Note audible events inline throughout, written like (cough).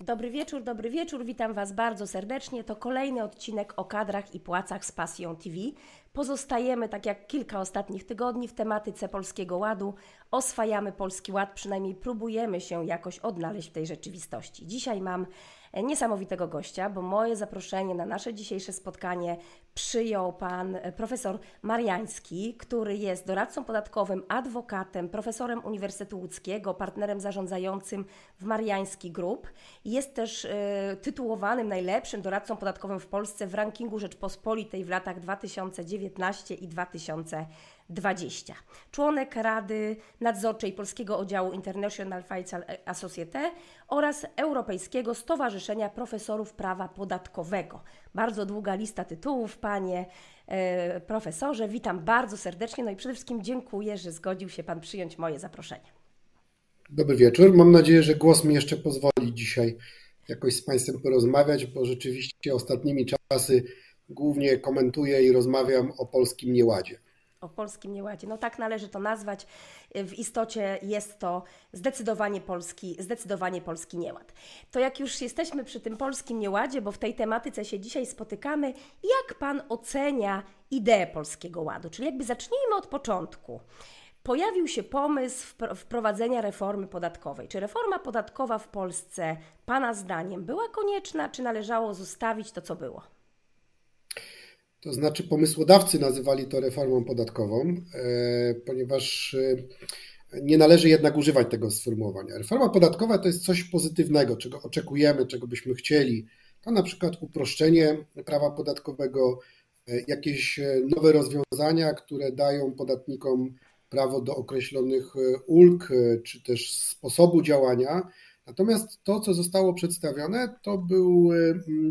Dobry wieczór, dobry wieczór. Witam Was bardzo serdecznie. To kolejny odcinek o kadrach i płacach z Pasją TV. Pozostajemy, tak jak kilka ostatnich tygodni, w tematyce Polskiego Ładu. Oswajamy Polski Ład, przynajmniej próbujemy się jakoś odnaleźć w tej rzeczywistości. Dzisiaj mam niesamowitego gościa, bo moje zaproszenie na nasze dzisiejsze spotkanie przyjął pan profesor Mariański, który jest doradcą podatkowym, adwokatem, profesorem Uniwersytetu Łódzkiego, partnerem zarządzającym w Mariański Group. Jest też y, tytułowanym najlepszym doradcą podatkowym w Polsce w rankingu Rzeczpospolitej w latach 2019 i 2020. 20. Członek Rady Nadzorczej Polskiego Oddziału International Financial Associate oraz Europejskiego Stowarzyszenia Profesorów Prawa Podatkowego. Bardzo długa lista tytułów, panie e, profesorze. Witam bardzo serdecznie. No i przede wszystkim dziękuję, że zgodził się pan przyjąć moje zaproszenie. Dobry wieczór. Mam nadzieję, że głos mi jeszcze pozwoli dzisiaj jakoś z Państwem porozmawiać, bo rzeczywiście ostatnimi czasy głównie komentuję i rozmawiam o polskim nieładzie o polskim nieładzie. No tak należy to nazwać. W istocie jest to zdecydowanie polski, zdecydowanie polski nieład. To jak już jesteśmy przy tym polskim nieładzie, bo w tej tematyce się dzisiaj spotykamy, jak Pan ocenia ideę polskiego ładu? Czyli jakby zacznijmy od początku. Pojawił się pomysł wprowadzenia reformy podatkowej. Czy reforma podatkowa w Polsce, Pana zdaniem, była konieczna, czy należało zostawić to, co było? To znaczy, pomysłodawcy nazywali to reformą podatkową, e, ponieważ e, nie należy jednak używać tego sformułowania. Reforma podatkowa to jest coś pozytywnego, czego oczekujemy, czego byśmy chcieli. To na przykład uproszczenie prawa podatkowego, e, jakieś nowe rozwiązania, które dają podatnikom prawo do określonych ulg czy też sposobu działania. Natomiast to, co zostało przedstawione, to, był,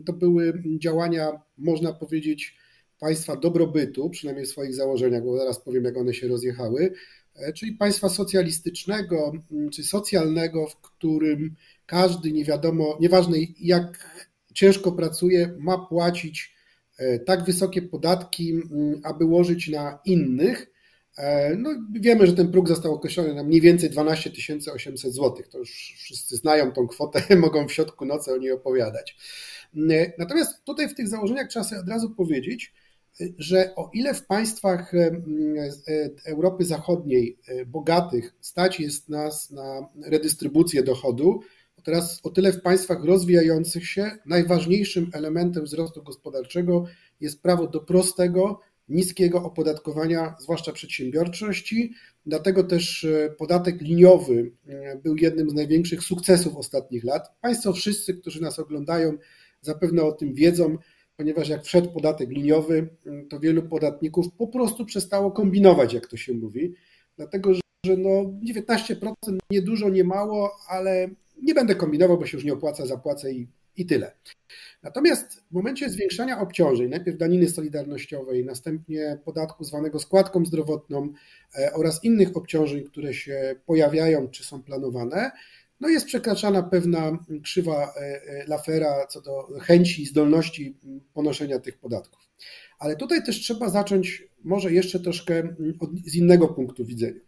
to były działania, można powiedzieć, państwa dobrobytu, przynajmniej w swoich założeniach, bo zaraz powiem, jak one się rozjechały, e, czyli państwa socjalistycznego mm, czy socjalnego, w którym każdy, nie wiadomo, nieważne jak ciężko pracuje, ma płacić e, tak wysokie podatki, mm, aby łożyć na innych. E, no, wiemy, że ten próg został określony na mniej więcej 12 800 zł. To już wszyscy znają tą kwotę, (laughs) mogą w środku nocy o niej opowiadać. Natomiast tutaj w tych założeniach trzeba sobie od razu powiedzieć, że o ile w państwach e, e, Europy Zachodniej e, bogatych stać jest nas na redystrybucję dochodu, teraz o tyle w państwach rozwijających się najważniejszym elementem wzrostu gospodarczego jest prawo do prostego, niskiego opodatkowania, zwłaszcza przedsiębiorczości. Dlatego też podatek liniowy był jednym z największych sukcesów ostatnich lat. Państwo wszyscy, którzy nas oglądają, zapewne o tym wiedzą ponieważ jak wszedł podatek liniowy, to wielu podatników po prostu przestało kombinować, jak to się mówi, dlatego że no 19% nie dużo, nie mało, ale nie będę kombinował, bo się już nie opłaca, zapłacę i, i tyle. Natomiast w momencie zwiększania obciążeń, najpierw daniny solidarnościowej, następnie podatku zwanego składką zdrowotną e, oraz innych obciążeń, które się pojawiają czy są planowane, no jest przekraczana pewna krzywa e, e, Lafera co do chęci i zdolności ponoszenia tych podatków. Ale tutaj też trzeba zacząć może jeszcze troszkę z innego punktu widzenia.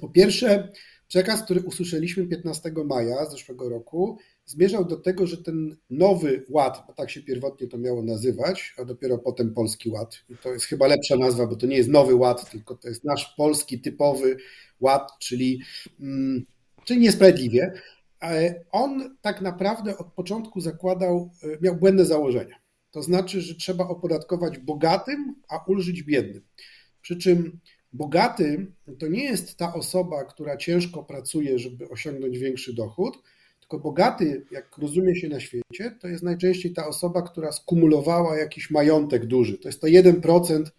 Po pierwsze, przekaz, który usłyszeliśmy 15 maja zeszłego roku, zmierzał do tego, że ten nowy ład, bo tak się pierwotnie to miało nazywać, a dopiero potem polski ład, to jest chyba lepsza nazwa, bo to nie jest nowy ład, tylko to jest nasz polski typowy ład, czyli mm, czyli niesprawiedliwie. On tak naprawdę od początku zakładał, e, miał błędne założenia. To znaczy, że trzeba opodatkować bogatym, a ulżyć biednym. Przy czym bogaty to nie jest ta osoba, która ciężko pracuje, żeby osiągnąć większy dochód, tylko bogaty, jak rozumie się na świecie, to jest najczęściej ta osoba, która skumulowała jakiś majątek duży. To jest to 1% e,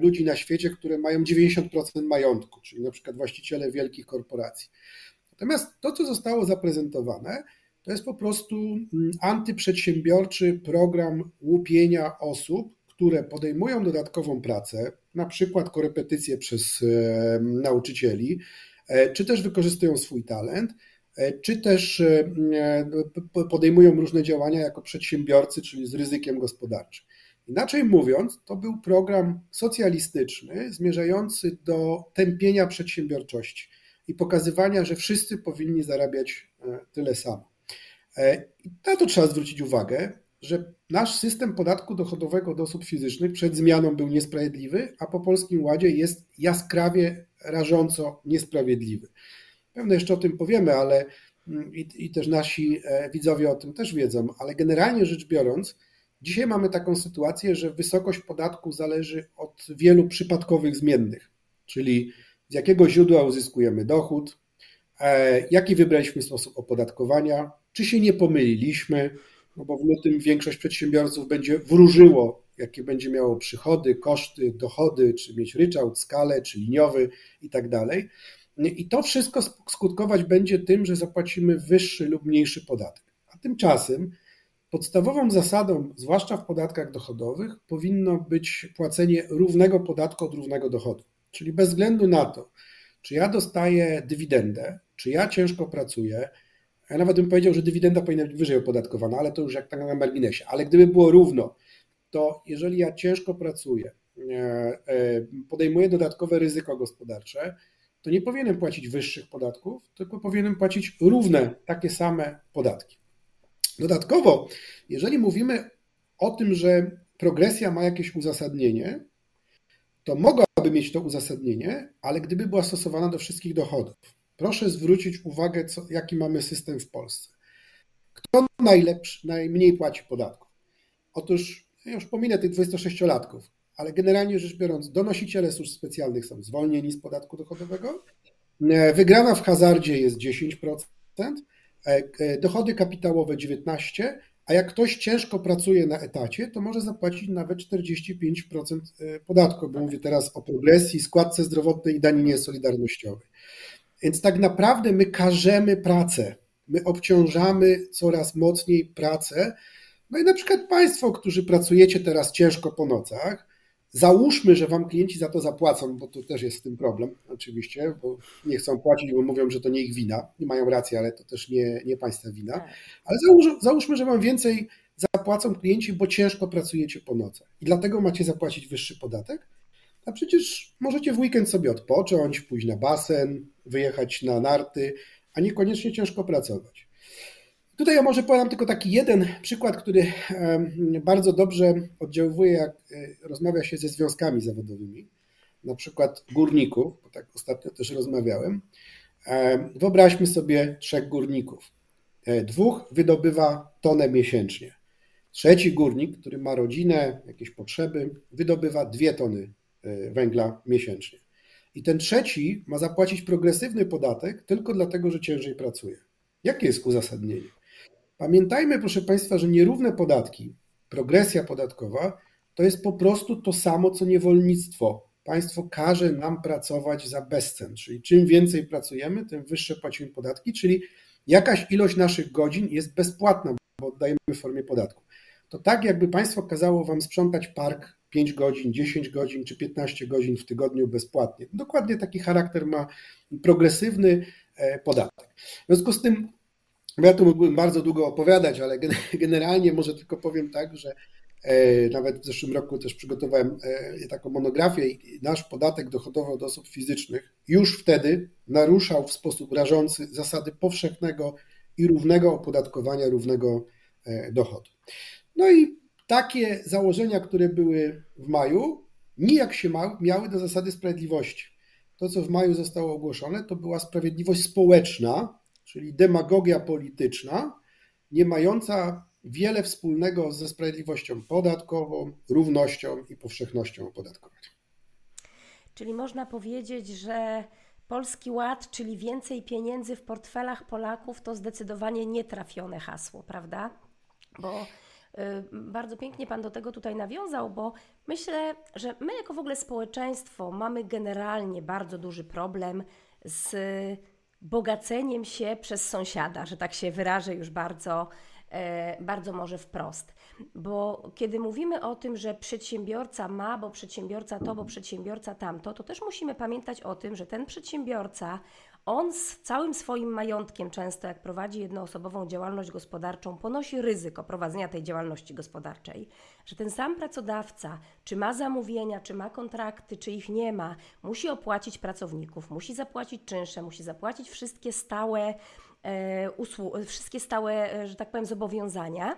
ludzi na świecie, które mają 90% majątku, czyli na przykład właściciele wielkich korporacji. Natomiast to, co zostało zaprezentowane, to jest po prostu mm, antyprzedsiębiorczy program łupienia osób, które podejmują dodatkową pracę, na przykład korepetycje przez e, nauczycieli, e, czy też wykorzystują swój talent, e, czy też podejmują różne działania jako przedsiębiorcy, czyli z ryzykiem gospodarczym. Inaczej mówiąc, to był program socjalistyczny zmierzający do tępienia przedsiębiorczości i pokazywania, że wszyscy powinni zarabiać e, tyle samo. Na to trzeba zwrócić uwagę, że nasz system podatku dochodowego od osób fizycznych przed zmianą był niesprawiedliwy, a po Polskim Ładzie jest jaskrawie, rażąco niesprawiedliwy. Pewno jeszcze o tym powiemy, ale mm, i, i też nasi e, widzowie o tym też wiedzą, ale generalnie rzecz biorąc, dzisiaj mamy taką sytuację, że wysokość podatku zależy od wielu przypadkowych zmiennych, czyli z jakiego źródła uzyskujemy dochód, e, jaki wybraliśmy sposób opodatkowania, czy się nie pomyliliśmy, no bo w lutym większość przedsiębiorców będzie wróżyło, jakie będzie miało przychody, koszty, dochody, czy mieć ryczałt, skalę, czy liniowy i tak. I to wszystko skutkować będzie tym, że zapłacimy wyższy lub mniejszy podatek. A tymczasem podstawową zasadą, zwłaszcza w podatkach dochodowych, powinno być płacenie równego podatku od równego dochodu. Czyli bez względu na to, czy ja dostaję dywidendę, czy ja ciężko pracuję, ja nawet bym powiedział, że dywidenda powinna być wyżej opodatkowana, ale to już jak tak na marginesie. Ale gdyby było równo, to jeżeli ja ciężko pracuję, e, e, podejmuję dodatkowe ryzyko gospodarcze, to nie powinienem płacić wyższych podatków, tylko powinienem płacić równe, takie same podatki. Dodatkowo, jeżeli mówimy o tym, że progresja ma jakieś uzasadnienie, to mogłaby mieć to uzasadnienie, ale gdyby była stosowana do wszystkich dochodów. Proszę zwrócić uwagę, co, jaki mamy system w Polsce. Kto najlepszy, najmniej płaci podatków? Otóż, ja już pominę tych 26-latków, ale generalnie rzecz biorąc, donosiciele służb specjalnych są zwolnieni z podatku dochodowego. E, wygrana w hazardzie jest 10%, e, e, dochody kapitałowe 19%, a jak ktoś ciężko pracuje na etacie, to może zapłacić nawet 45% podatku, bo mówię teraz o progresji, składce zdrowotnej i daninie solidarnościowej. Więc tak naprawdę my karzemy pracę, my obciążamy coraz mocniej pracę. No i na przykład Państwo, którzy pracujecie teraz ciężko po nocach, Załóżmy, że wam klienci za to zapłacą, bo to też jest z tym problem, oczywiście, bo nie chcą płacić, bo mówią, że to nie ich wina. Nie mają racji, ale to też nie, nie państwa wina. Tak. Ale załóż, załóżmy, że wam więcej zapłacą klienci, bo ciężko pracujecie po nocach i dlatego macie zapłacić wyższy podatek. A przecież możecie w weekend sobie odpocząć, pójść na basen, wyjechać na narty, a niekoniecznie ciężko pracować. Tutaj ja może podam tylko taki jeden przykład, który bardzo dobrze oddziałuje, jak e, rozmawia się ze związkami zawodowymi, na przykład górników, bo tak ostatnio też rozmawiałem. Wyobraźmy sobie trzech górników. E, dwóch wydobywa tonę miesięcznie. Trzeci górnik, który ma rodzinę, jakieś potrzeby, wydobywa dwie tony e, węgla miesięcznie. I ten trzeci ma zapłacić progresywny podatek tylko dlatego, że ciężej pracuje. Jakie jest uzasadnienie? Pamiętajmy, proszę Państwa, że nierówne podatki, progresja podatkowa to jest po prostu to samo co niewolnictwo. Państwo każe nam pracować za bezcen, czyli czym więcej pracujemy, tym wyższe płacimy podatki, czyli jakaś ilość naszych godzin jest bezpłatna, bo oddajemy w formie podatku. To tak, jakby państwo kazało wam sprzątać park 5 godzin, 10 godzin czy 15 godzin w tygodniu bezpłatnie. Dokładnie taki charakter ma progresywny e, podatek. W związku z tym ja tu mógłbym bardzo długo opowiadać, ale (laughs) generalnie może tylko powiem tak, że e, nawet w zeszłym roku też przygotowałem e, taką monografię i nasz podatek dochodowy od osób fizycznych już wtedy naruszał w sposób rażący zasady powszechnego i równego opodatkowania, równego e, dochodu. No i takie założenia, które były w maju, nijak się miały do zasady sprawiedliwości. To, co w maju zostało ogłoszone, to była sprawiedliwość społeczna, czyli demagogia polityczna, nie mająca wiele wspólnego ze sprawiedliwością podatkową, równością i powszechnością opodatkowania. Czyli można powiedzieć, że Polski Ład, czyli więcej pieniędzy w portfelach Polaków, to zdecydowanie nietrafione hasło, prawda? Bo y, bardzo pięknie Pan do tego tutaj nawiązał, bo myślę, że my jako w ogóle społeczeństwo mamy generalnie bardzo duży problem z bogaceniem się przez sąsiada, że tak się wyrażę już bardzo, e, bardzo może wprost. Bo kiedy mówimy o tym, że przedsiębiorca ma, bo przedsiębiorca to, bo przedsiębiorca tamto, to też musimy pamiętać o tym, że ten przedsiębiorca on z całym swoim majątkiem, często jak prowadzi jednoosobową działalność gospodarczą, ponosi ryzyko prowadzenia tej działalności gospodarczej, że ten sam pracodawca, czy ma zamówienia, czy ma kontrakty, czy ich nie ma, musi opłacić pracowników, musi zapłacić czynsze, musi zapłacić wszystkie stałe wszystkie stałe, że tak powiem, zobowiązania.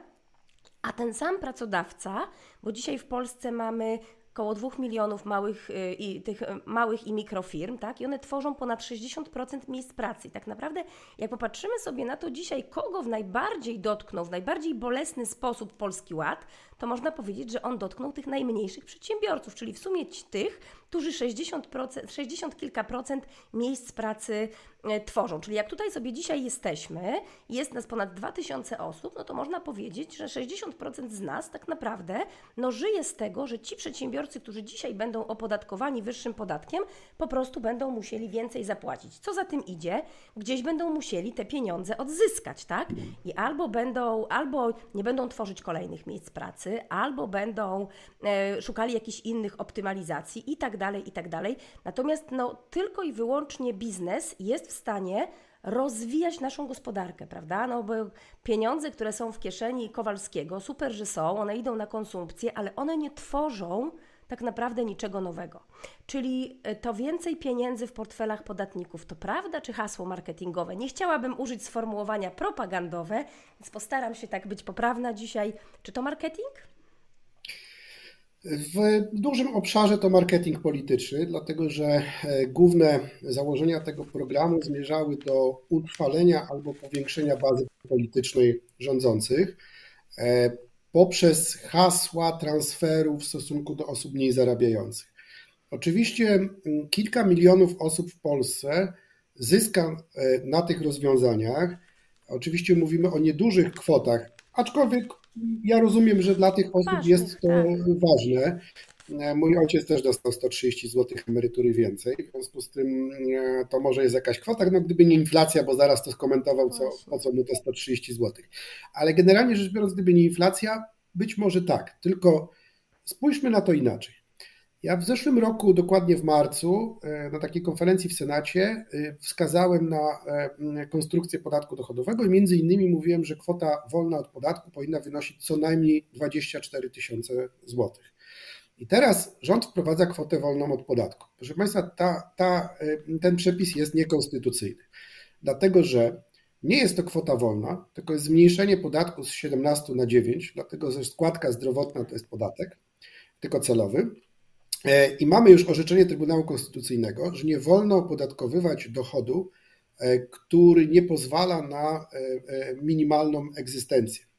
A ten sam pracodawca, bo dzisiaj w Polsce mamy około 2 milionów małych y, i tych y, małych i mikrofirm, tak? I one tworzą ponad 60% miejsc pracy. I tak naprawdę, jak popatrzymy sobie na to dzisiaj, kogo w najbardziej dotknął, w najbardziej bolesny sposób Polski Ład, to można powiedzieć, że on dotknął tych najmniejszych przedsiębiorców, czyli w sumie tych, którzy 60%, 60 kilka procent miejsc pracy e, tworzą. Czyli jak tutaj sobie dzisiaj jesteśmy, jest nas ponad 2000 osób, no to można powiedzieć, że 60% z nas tak naprawdę no, żyje z tego, że ci przedsiębiorcy, którzy dzisiaj będą opodatkowani wyższym podatkiem, po prostu będą musieli więcej zapłacić. Co za tym idzie? Gdzieś będą musieli te pieniądze odzyskać, tak? I albo będą, albo nie będą tworzyć kolejnych miejsc pracy, albo będą e, szukali jakichś innych optymalizacji i tak dalej, i tak dalej. Natomiast no, tylko i wyłącznie biznes jest w stanie rozwijać naszą gospodarkę, prawda? No bo pieniądze, które są w kieszeni Kowalskiego, super, że są, one idą na konsumpcję, ale one nie tworzą tak naprawdę niczego nowego. Czyli e, to więcej pieniędzy w portfelach podatników, to prawda czy hasło marketingowe? Nie chciałabym użyć sformułowania propagandowe, więc postaram się tak być poprawna dzisiaj. Czy to marketing? W dużym obszarze to marketing polityczny, dlatego że e, główne założenia tego programu zmierzały do utrwalenia albo powiększenia bazy politycznej rządzących e, poprzez hasła transferów w stosunku do osób mniej zarabiających. Oczywiście kilka milionów osób w Polsce zyska e, na tych rozwiązaniach. Oczywiście mówimy o niedużych kwotach, aczkolwiek ja rozumiem, że dla tych osób jest to tak. ważne. Mój ojciec też dostał 130 zł emerytury więcej, w związku z tym e, to może jest jakaś kwota, no gdyby nie inflacja, bo zaraz to skomentował, co, po co mu te 130 zł. Ale generalnie rzecz biorąc, gdyby nie inflacja, być może tak, tylko spójrzmy na to inaczej. Ja w zeszłym roku, dokładnie w marcu, e, na takiej konferencji w Senacie e, wskazałem na e, konstrukcję podatku dochodowego i między innymi mówiłem, że kwota wolna od podatku powinna wynosić co najmniej 24 tysiące złotych. I teraz rząd wprowadza kwotę wolną od podatku. Proszę Państwa, ta, ta, ten przepis jest niekonstytucyjny, dlatego że nie jest to kwota wolna, tylko jest zmniejszenie podatku z 17 na 9, dlatego że składka zdrowotna to jest podatek, tylko celowy. E, I mamy już orzeczenie Trybunału Konstytucyjnego, że nie wolno opodatkowywać dochodu, e, który nie pozwala na e, minimalną egzystencję.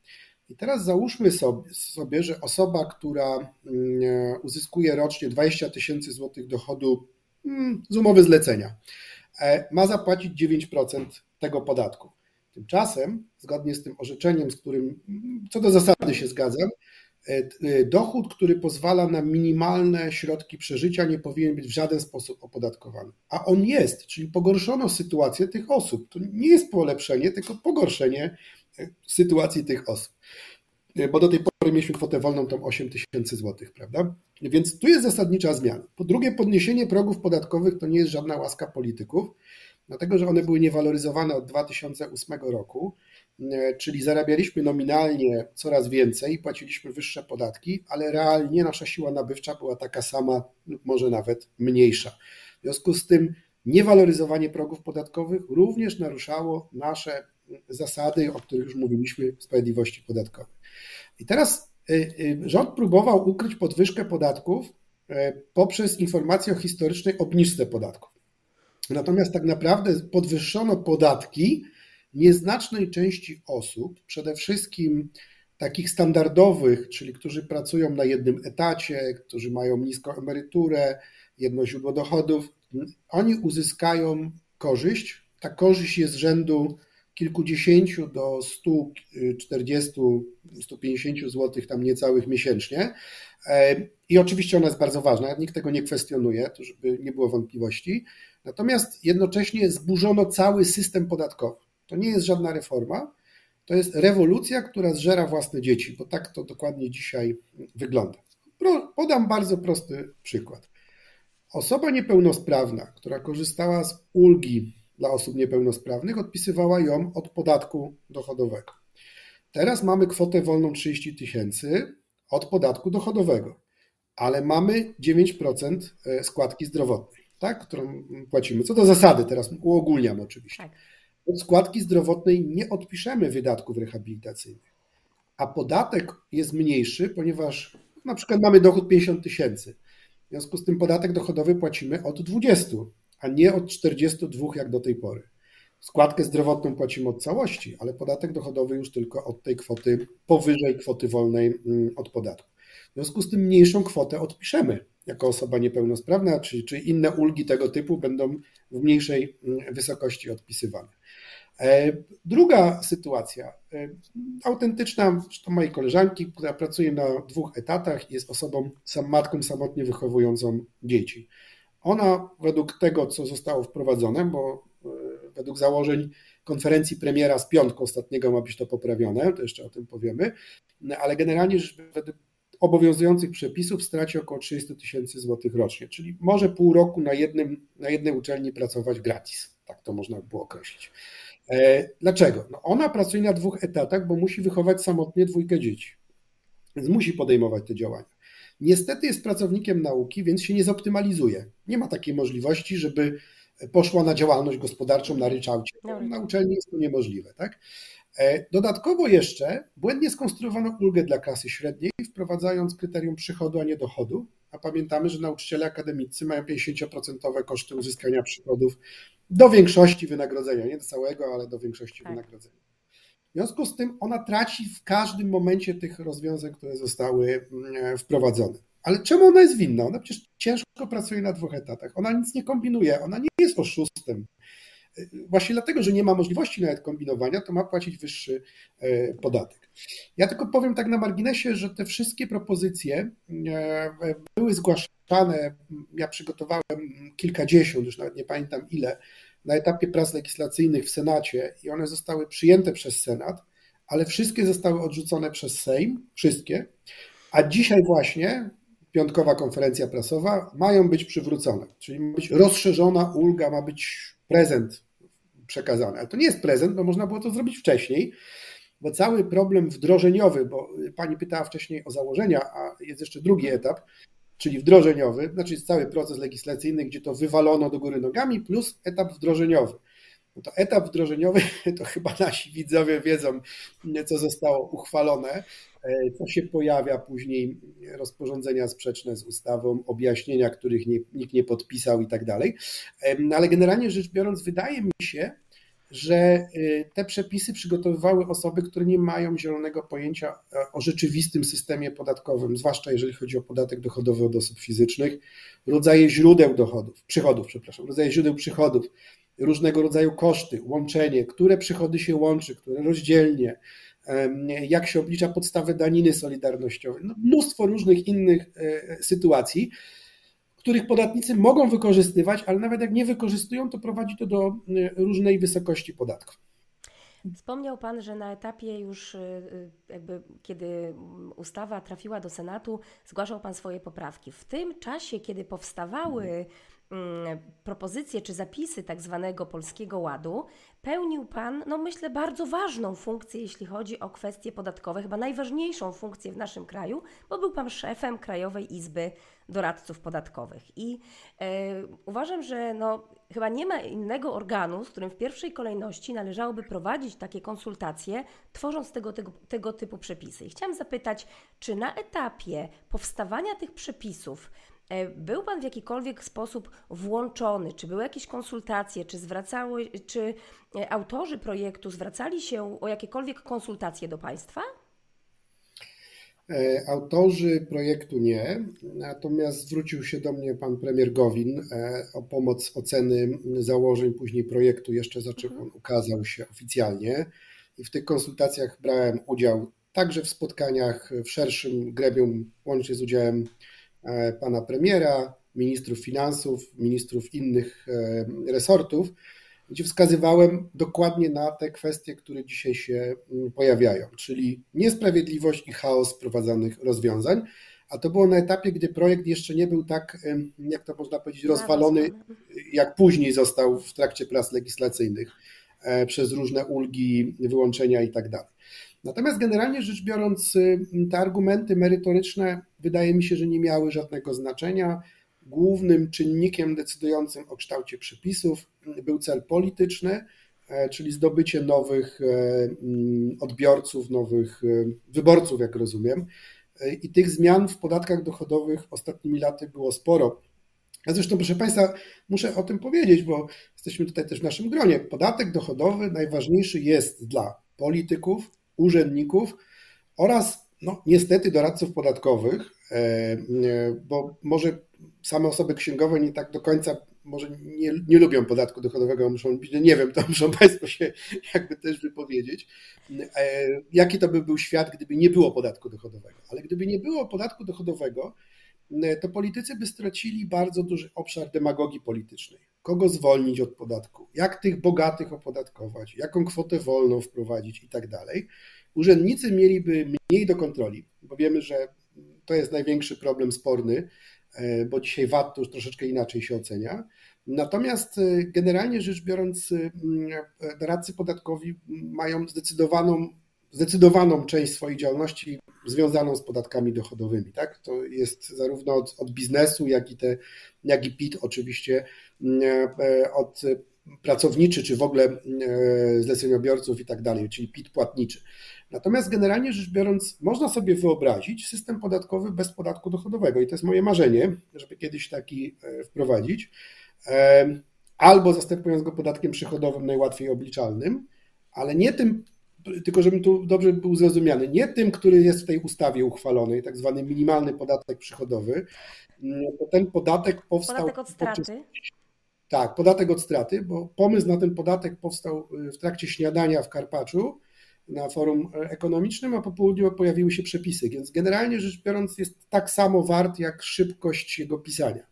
I teraz załóżmy sobie, sobie, że osoba, która mm, uzyskuje rocznie 20 tysięcy złotych dochodu mm, z umowy zlecenia, ma zapłacić 9% tego podatku. Tymczasem, zgodnie z tym orzeczeniem, z którym mm, co do zasady się zgadzam, E, e, dochód, który pozwala na minimalne środki przeżycia, nie powinien być w żaden sposób opodatkowany. A on jest, czyli pogorszono sytuację tych osób. To nie jest polepszenie, tylko pogorszenie e, sytuacji tych osób. Bo do tej pory mieliśmy kwotę wolną tą 8 tysięcy złotych, prawda? Więc tu jest zasadnicza zmiana. Po drugie, podniesienie progów podatkowych to nie jest żadna łaska polityków, dlatego że one były niewaloryzowane od 2008 roku. E, czyli zarabialiśmy nominalnie coraz więcej, płaciliśmy wyższe podatki, ale realnie nasza siła nabywcza była taka sama lub może nawet mniejsza. W związku z tym niewaloryzowanie progów podatkowych również naruszało nasze zasady, o których już mówiliśmy, sprawiedliwości podatkowej. I teraz e, e, rząd próbował ukryć podwyżkę podatków poprzez informację o historycznej obniżce podatków. Natomiast tak naprawdę podwyższono podatki, nieznacznej części osób, przede wszystkim takich standardowych, czyli którzy pracują na jednym etacie, którzy mają niską emeryturę, jedno źródło dochodów, oni uzyskają korzyść. Ta korzyść jest rzędu kilkudziesięciu do 140, 150 zł tam niecałych miesięcznie. I oczywiście ona jest bardzo ważna, nikt tego nie kwestionuje, to żeby nie było wątpliwości. Natomiast jednocześnie zburzono cały system podatkowy. To nie jest żadna reforma, to jest rewolucja, która zżera własne dzieci, bo tak to dokładnie dzisiaj wygląda. Podam bardzo prosty przykład. Osoba niepełnosprawna, która korzystała z ulgi dla osób niepełnosprawnych, odpisywała ją od podatku dochodowego. Teraz mamy kwotę wolną 30 tysięcy od podatku dochodowego, ale mamy 9% e, składki zdrowotnej, tak, którą płacimy. Co do zasady, teraz uogólniam oczywiście. Tak. od składki zdrowotnej nie odpiszemy wydatków rehabilitacyjnych, a podatek jest mniejszy, ponieważ na przykład mamy dochód 50 tysięcy. W związku z tym podatek dochodowy płacimy od 20, a nie od 42 jak do tej pory. Składkę zdrowotną płacimy od całości, ale podatek dochodowy już tylko od tej kwoty powyżej kwoty wolnej mm, od podatku. W związku z tym mniejszą kwotę odpiszemy jako osoba niepełnosprawna, czy, czy inne ulgi tego typu będą w mniejszej mm, wysokości odpisywane. E, druga sytuacja, e, autentyczna, zresztą mojej koleżanki, która pracuje na dwóch etatach, jest osobą, sam matką samotnie wychowującą dzieci. Ona według tego, co zostało wprowadzone, bo e, według założeń konferencji premiera z piątku ostatniego ma być to poprawione, to jeszcze o tym powiemy, ale generalnie według obowiązujących przepisów straci około 30 tysięcy złotych rocznie, czyli może pół roku na, jednym, na jednej uczelni pracować gratis, tak to można by było określić. E, dlaczego? No ona pracuje na dwóch etatach, bo musi wychować samotnie dwójkę dzieci, więc musi podejmować te działania. Niestety jest pracownikiem nauki, więc się nie zoptymalizuje. Nie ma takiej możliwości, żeby poszła na działalność gospodarczą na ryczałcie. Na uczelni jest to niemożliwe. Tak? E, dodatkowo jeszcze błędnie skonstruowano ulgę dla klasy średniej, wprowadzając kryterium przychodu, a nie dochodu. A pamiętamy, że nauczyciele akademicy mają 50% koszty uzyskania przychodów do większości wynagrodzenia, nie do całego, ale do większości tak. wynagrodzenia. W związku z tym ona traci w każdym momencie tych rozwiązań, które zostały mm, wprowadzone. Ale czemu ona jest winna? Ona przecież ciężko pracuje na dwóch etatach. Ona nic nie kombinuje, ona nie jest oszustem. Właśnie dlatego, że nie ma możliwości nawet kombinowania, to ma płacić wyższy e, podatek. Ja tylko powiem tak na marginesie, że te wszystkie propozycje e, były zgłaszane. Ja przygotowałem kilkadziesiąt, już nawet nie pamiętam ile, na etapie prac legislacyjnych w Senacie i one zostały przyjęte przez Senat, ale wszystkie zostały odrzucone przez Sejm, wszystkie. A dzisiaj właśnie piątkowa konferencja prasowa mają być przywrócone, czyli ma być rozszerzona ulga, ma być prezent przekazany. Ale to nie jest prezent, bo można było to zrobić wcześniej, bo cały problem wdrożeniowy, bo pani pytała wcześniej o założenia, a jest jeszcze drugi etap, czyli wdrożeniowy, znaczy cały proces legislacyjny, gdzie to wywalono do góry nogami, plus etap wdrożeniowy. No to etap wdrożeniowy, (laughs) to chyba nasi widzowie wiedzą, co zostało uchwalone, e, co się pojawia później, rozporządzenia sprzeczne z ustawą, objaśnienia, których nie, nikt nie podpisał i tak dalej. Ale generalnie rzecz biorąc, wydaje mi się, że e, te przepisy przygotowywały osoby, które nie mają zielonego pojęcia e, o rzeczywistym systemie podatkowym, zwłaszcza jeżeli chodzi o podatek dochodowy od osób fizycznych, rodzaje źródeł dochodów, przychodów, przepraszam, rodzaje źródeł przychodów, różnego rodzaju koszty, łączenie, które przychody się łączy, które rozdzielnie, jak się oblicza podstawę daniny solidarnościowej, no mnóstwo różnych innych e, sytuacji, których podatnicy mogą wykorzystywać, ale nawet jak nie wykorzystują, to prowadzi to do e, różnej wysokości podatków. Wspomniał Pan, że na etapie już, e, jakby kiedy ustawa trafiła do Senatu, zgłaszał Pan swoje poprawki. W tym czasie, kiedy powstawały Mm, propozycje czy zapisy tak zwanego Polskiego Ładu, pełnił Pan, no myślę, bardzo ważną funkcję, jeśli chodzi o kwestie podatkowe, chyba najważniejszą funkcję w naszym kraju, bo był Pan szefem Krajowej Izby Doradców Podatkowych. I e, uważam, że no, chyba nie ma innego organu, z którym w pierwszej kolejności należałoby prowadzić takie konsultacje, tworząc tego, tego, tego typu przepisy. I chciałam zapytać, czy na etapie powstawania tych przepisów E, był Pan w jakikolwiek sposób włączony? Czy były jakieś konsultacje? Czy, zwracały, czy e, autorzy projektu zwracali się o jakiekolwiek konsultacje do Państwa? E, autorzy projektu nie, natomiast zwrócił się do mnie pan premier Gowin o pomoc oceny założeń później projektu, jeszcze za czym mhm. on ukazał się oficjalnie. I w tych konsultacjach brałem udział także w spotkaniach w szerszym gremium, łącznie z udziałem E, pana premiera, ministrów finansów, ministrów innych e, resortów, gdzie wskazywałem dokładnie na te kwestie, które dzisiaj się mm, pojawiają, czyli niesprawiedliwość i chaos wprowadzanych rozwiązań. A to było na etapie, gdy projekt jeszcze nie był tak, jak to można powiedzieć, rozwalony, jak później został w trakcie prac legislacyjnych e, przez różne ulgi, wyłączenia i tak dalej. Natomiast generalnie rzecz biorąc, y, te argumenty merytoryczne wydaje mi się, że nie miały żadnego znaczenia. Głównym czynnikiem decydującym o kształcie przepisów był cel polityczny, czyli zdobycie nowych mm, odbiorców, nowych wyborców, jak rozumiem. I tych zmian w podatkach dochodowych ostatnimi laty było sporo. A zresztą, proszę Państwa, muszę o tym powiedzieć, bo jesteśmy tutaj też w naszym gronie. Podatek dochodowy najważniejszy jest dla polityków, urzędników oraz no, niestety doradców podatkowych, e, e, bo może same osoby księgowe nie tak do końca może nie, nie lubią podatku dochodowego, muszą, nie wiem, to (laughs) muszą Państwo się jakby też wypowiedzieć. E, jaki to by był świat, gdyby nie było podatku dochodowego? Ale gdyby nie było podatku dochodowego, to politycy by stracili bardzo duży obszar demagogii politycznej. Kogo zwolnić od podatku, jak tych bogatych opodatkować, jaką kwotę wolną wprowadzić i tak dalej. Urzędnicy mieliby mniej do kontroli, bo wiemy, że to jest największy problem sporny, e, bo dzisiaj VAT to już troszeczkę inaczej się ocenia. Natomiast e, generalnie rzecz biorąc, e, doradcy podatkowi mają zdecydowaną zdecydowaną część swojej działalności związaną z podatkami dochodowymi. Tak? To jest zarówno od, od biznesu, jak i, te, jak i PIT oczywiście, od pracowniczy, czy w ogóle zleceniobiorców i tak dalej, czyli PIT płatniczy. Natomiast generalnie rzecz biorąc, można sobie wyobrazić system podatkowy bez podatku dochodowego i to jest moje marzenie, żeby kiedyś taki e, wprowadzić, albo zastępując go podatkiem przychodowym najłatwiej obliczalnym, ale nie tym tylko żebym tu dobrze był zrozumiany, nie tym, który jest w tej ustawie uchwalonej, tak zwany minimalny podatek przychodowy, mm, bo ten podatek powstał... Podatek od straty? Tak, podatek od straty, bo pomysł na ten podatek powstał y, w trakcie śniadania w Karpaczu na forum ekonomicznym, a po południu pojawiły się przepisy, więc generalnie rzecz biorąc jest tak samo wart jak szybkość jego pisania,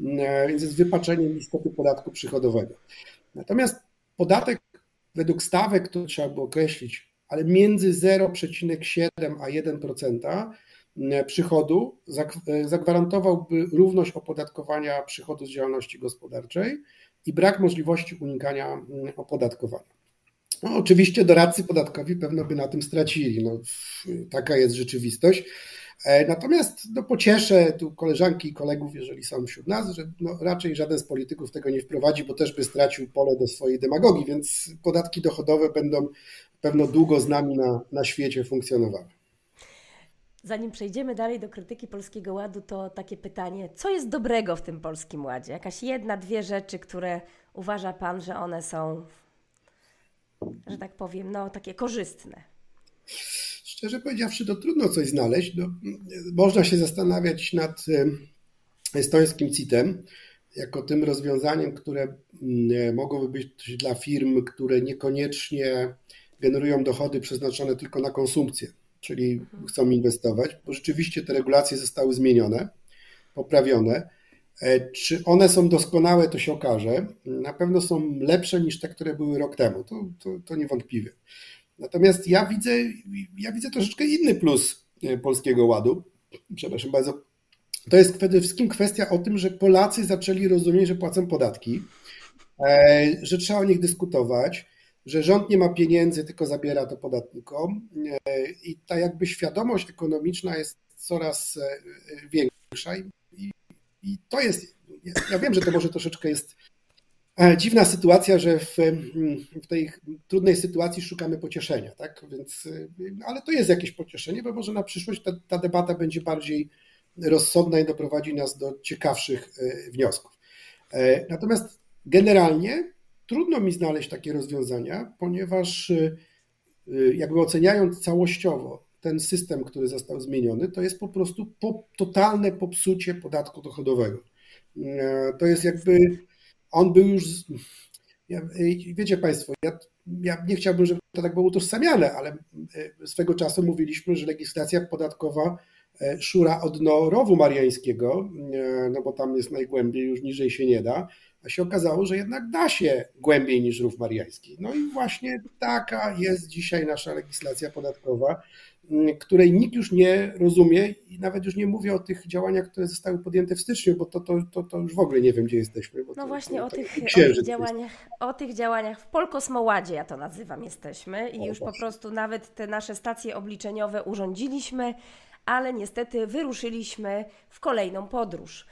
mm, więc jest wypaczeniem istoty podatku przychodowego. Natomiast podatek według stawek to trzeba było określić, ale między 0,7 a 1% mm, przychodu e, zagwarantowałby równość opodatkowania przychodu z działalności gospodarczej i brak możliwości unikania mm, opodatkowania. No, oczywiście doradcy podatkowi pewno by na tym stracili. No, taka jest rzeczywistość. E, natomiast no, pocieszę tu koleżanki i kolegów, jeżeli są wśród nas, że no, raczej żaden z polityków tego nie wprowadzi, bo też by stracił pole do swojej demagogii, więc podatki dochodowe będą pewno długo z nami na, na świecie funkcjonowały. Zanim przejdziemy dalej do krytyki Polskiego Ładu, to takie pytanie, co jest dobrego w tym Polskim Ładzie? Jakaś jedna, dwie rzeczy, które uważa Pan, że one są, że tak powiem, no takie korzystne? Szczerze powiedziawszy, to trudno coś znaleźć. No, można się zastanawiać nad estońskim CIT-em, jako tym rozwiązaniem, które mogłoby być dla firm, które niekoniecznie generują dochody przeznaczone tylko na konsumpcję, czyli chcą inwestować, bo rzeczywiście te regulacje zostały zmienione, poprawione. E, czy one są doskonałe, to się okaże. Na pewno są lepsze niż te, które były rok temu, to, to, to niewątpliwie. Natomiast ja widzę, ja widzę troszeczkę inny plus e, Polskiego Ładu. Przepraszam bardzo. To jest przede wszystkim kwestia o tym, że Polacy zaczęli rozumieć, że płacą podatki, e, że trzeba o nich dyskutować, że rząd nie ma pieniędzy, tylko zabiera to podatnikom i ta jakby świadomość ekonomiczna jest coraz większa i, i, to jest, ja wiem, że to może troszeczkę jest E, dziwna sytuacja, że w, w, tej trudnej sytuacji szukamy pocieszenia, tak? Więc, e, ale to jest jakieś pocieszenie, bo może na przyszłość ta, ta debata będzie bardziej rozsądna i doprowadzi nas do ciekawszych e, wniosków. Natomiast generalnie trudno mi znaleźć takie rozwiązania, ponieważ jakby oceniając całościowo ten system, który został zmieniony, to jest po prostu po, totalne popsucie podatku dochodowego. To jest jakby on był już. Ja, wiecie Państwo, ja, ja nie chciałbym, żeby to tak było utożsamiane, ale e, swego czasu mówiliśmy, że legislacja podatkowa e, szura od no, rowu mariańskiego, e, no bo tam jest najgłębiej, już niżej się nie da, a się okazało, że jednak da się głębiej niż rów mariański. No i właśnie taka jest dzisiaj nasza legislacja podatkowa. Której nikt już nie rozumie i nawet już nie mówię o tych działaniach, które zostały podjęte w styczniu, bo to, to, to, to już w ogóle nie wiem, gdzie jesteśmy. no to, właśnie to, o, tych, o, tych działaniach, o tych działaniach w Polkosmoładzie, ja to nazywam, jesteśmy i o, już właśnie. po prostu nawet te nasze stacje obliczeniowe urządziliśmy, ale niestety wyruszyliśmy w kolejną podróż.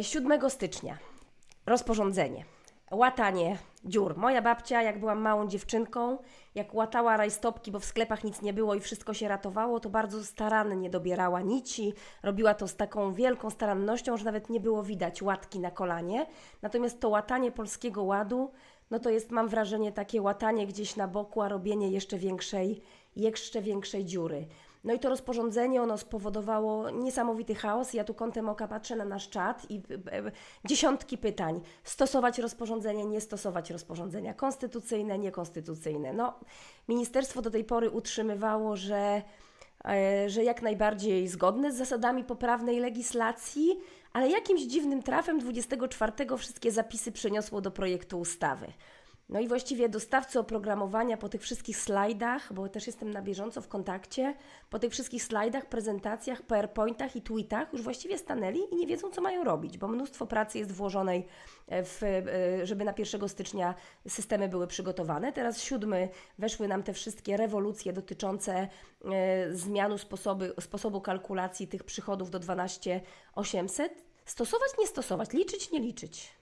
7 e, stycznia rozporządzenie łatanie dziur. Moja babcia, jak byłam małą dziewczynką, jak łatała rajstopki, bo w sklepach nic nie było i wszystko się ratowało, to bardzo starannie dobierała nici. Robiła to z taką wielką starannością, że nawet nie było widać łatki na kolanie. Natomiast to łatanie polskiego ładu, no to jest, mam wrażenie, takie łatanie gdzieś na boku, a robienie jeszcze większej, jeszcze większej dziury. No i to rozporządzenie, ono spowodowało niesamowity chaos. Ja tu kątem oka patrzę na nasz czat i e, e, dziesiątki pytań. Stosować rozporządzenie, nie stosować rozporządzenia. Konstytucyjne, niekonstytucyjne. No, ministerstwo do tej pory utrzymywało, że, e, że jak najbardziej zgodne z zasadami poprawnej legislacji, ale jakimś dziwnym trafem 24 wszystkie zapisy przeniosło do projektu ustawy. No i właściwie dostawcy oprogramowania po tych wszystkich slajdach, bo też jestem na bieżąco w kontakcie, po tych wszystkich slajdach, prezentacjach, PowerPointach i tweetach już właściwie stanęli i nie wiedzą, co mają robić, bo mnóstwo pracy jest włożonej, w, e, żeby na 1 stycznia systemy były przygotowane. Teraz siódmy weszły nam te wszystkie rewolucje dotyczące e, zmianu sposobu, sposobu kalkulacji tych przychodów do 12800. Stosować, nie stosować, liczyć, nie liczyć.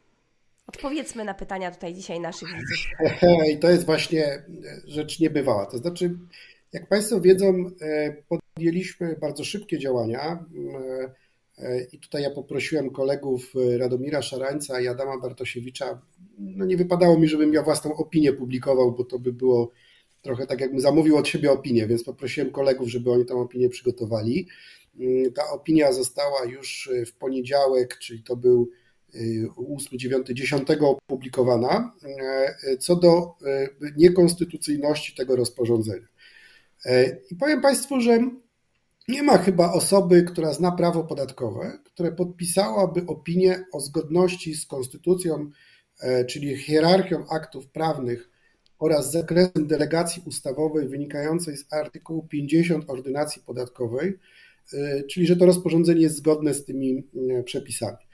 Odpowiedzmy na pytania tutaj dzisiaj naszych widzów. (laughs) I to jest właśnie rzecz niebywała. To znaczy, jak Państwo wiedzą, e, podjęliśmy bardzo szybkie działania. E, e, I tutaj ja poprosiłem kolegów Radomira Szarańca i Adama Bartosiewicza. No nie wypadało mi, żebym ja własną opinię publikował, bo to by było trochę tak, jakbym zamówił od siebie opinię, więc poprosiłem kolegów, żeby oni tę opinię przygotowali. Ta opinia została już w poniedziałek, czyli to był 8, 9, 10 opublikowana e, co do e, niekonstytucyjności tego rozporządzenia. E, I powiem Państwu, że nie ma chyba osoby, która zna prawo podatkowe, która podpisałaby opinię o zgodności z konstytucją, czyli hierarchią aktów prawnych oraz zakresem delegacji ustawowej wynikającej z artykułu 50 ordynacji podatkowej, czyli że to rozporządzenie jest zgodne z tymi przepisami.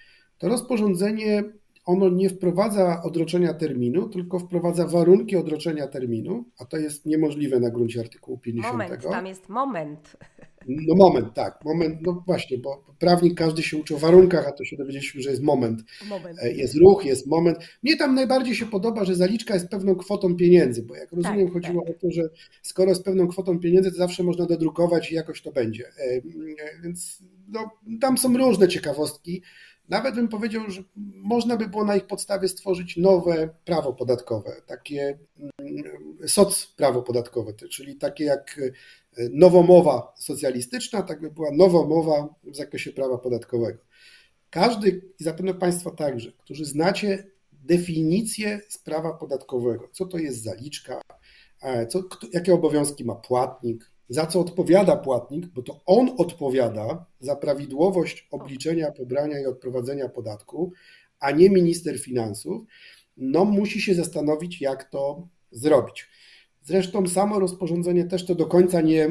Rozporządzenie ono nie wprowadza odroczenia terminu, tylko wprowadza warunki odroczenia terminu, a to jest niemożliwe na gruncie artykułu 50. Moment, tam jest moment. No moment, tak, moment, no właśnie, bo prawnik każdy się uczy o warunkach, a to się dowiedzieliśmy, że jest moment. moment. E, jest ruch, jest moment. Mnie tam najbardziej się podoba, że zaliczka jest pewną kwotą pieniędzy, bo jak rozumiem, tak, chodziło tak. o to, że skoro z pewną kwotą pieniędzy, to zawsze można dodrukować i jakoś to będzie. E, e, więc no, tam są różne ciekawostki. Nawet bym powiedział, że można by było na ich podstawie stworzyć nowe prawo podatkowe, takie mm, soc prawo podatkowe, czyli takie jak e, nowomowa socjalistyczna, tak by była nowomowa w zakresie prawa podatkowego. Każdy, i zapewne Państwo także, którzy znacie definicję prawa podatkowego, co to jest zaliczka, e, co, jakie obowiązki ma płatnik, za co odpowiada płatnik, bo to on odpowiada za prawidłowość obliczenia, pobrania i odprowadzenia podatku, a nie minister finansów, no musi się zastanowić, jak to zrobić. Zresztą samo rozporządzenie też to do końca nie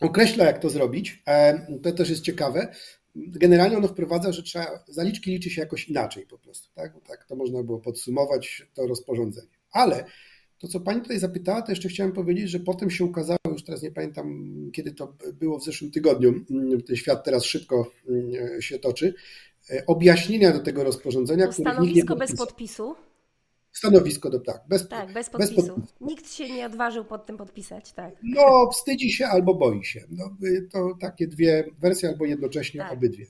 określa, jak to zrobić. E, to też jest ciekawe. Generalnie ono wprowadza, że trzeba, zaliczki liczy się jakoś inaczej po prostu. Tak, tak to można było podsumować to rozporządzenie. Ale to, co Pani tutaj zapytała, to jeszcze chciałem powiedzieć, że potem się ukazało, już teraz nie pamiętam, kiedy to było w zeszłym tygodniu, mm, ten świat teraz szybko mm, się toczy, e, objaśnienia do tego rozporządzenia. To stanowisko bez podpisu? Stanowisko, do, tak, bez, tak bez, podpisu. bez podpisu. Nikt się nie odważył pod tym podpisać, tak. No, wstydzi się albo boi się. No, y, to takie dwie wersje, albo jednocześnie tak. obydwie.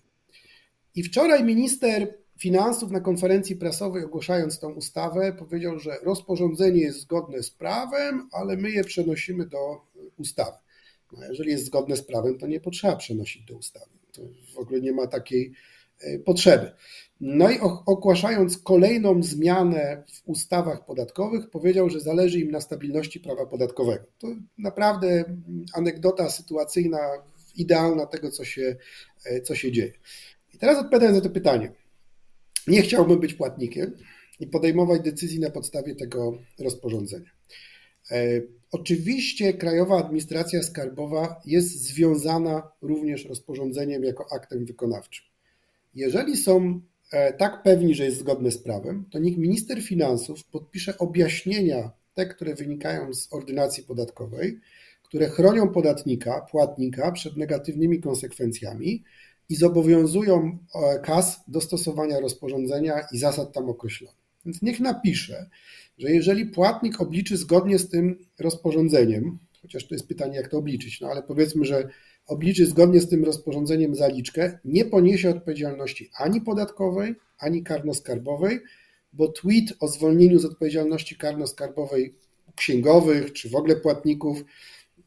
I wczoraj minister Finansów na konferencji prasowej ogłaszając tą ustawę powiedział, że rozporządzenie jest zgodne z prawem, ale my je przenosimy do ustawy. No, jeżeli jest zgodne z prawem, to nie potrzeba przenosić do ustawy. To w ogóle nie ma takiej e, potrzeby. No i ogłaszając kolejną zmianę w ustawach podatkowych, powiedział, że zależy im na stabilności prawa podatkowego. To naprawdę anegdota sytuacyjna, idealna tego, co się, e, co się dzieje. I teraz odpowiadając na to pytanie. Nie chciałbym być płatnikiem i podejmować decyzji na podstawie tego rozporządzenia. E, oczywiście Krajowa Administracja Skarbowa jest związana również rozporządzeniem jako aktem wykonawczym. Jeżeli są e, tak pewni, że jest zgodne z prawem, to niech minister finansów podpisze objaśnienia, te, które wynikają z ordynacji podatkowej, które chronią podatnika, płatnika przed negatywnymi konsekwencjami, i zobowiązują e, KAS do stosowania rozporządzenia i zasad tam określonych. Więc niech napisze, że jeżeli płatnik obliczy zgodnie z tym rozporządzeniem, chociaż to jest pytanie, jak to obliczyć, no ale powiedzmy, że obliczy zgodnie z tym rozporządzeniem zaliczkę, nie poniesie odpowiedzialności ani podatkowej, ani karno-skarbowej, bo tweet o zwolnieniu z odpowiedzialności karno-skarbowej księgowych czy w ogóle płatników,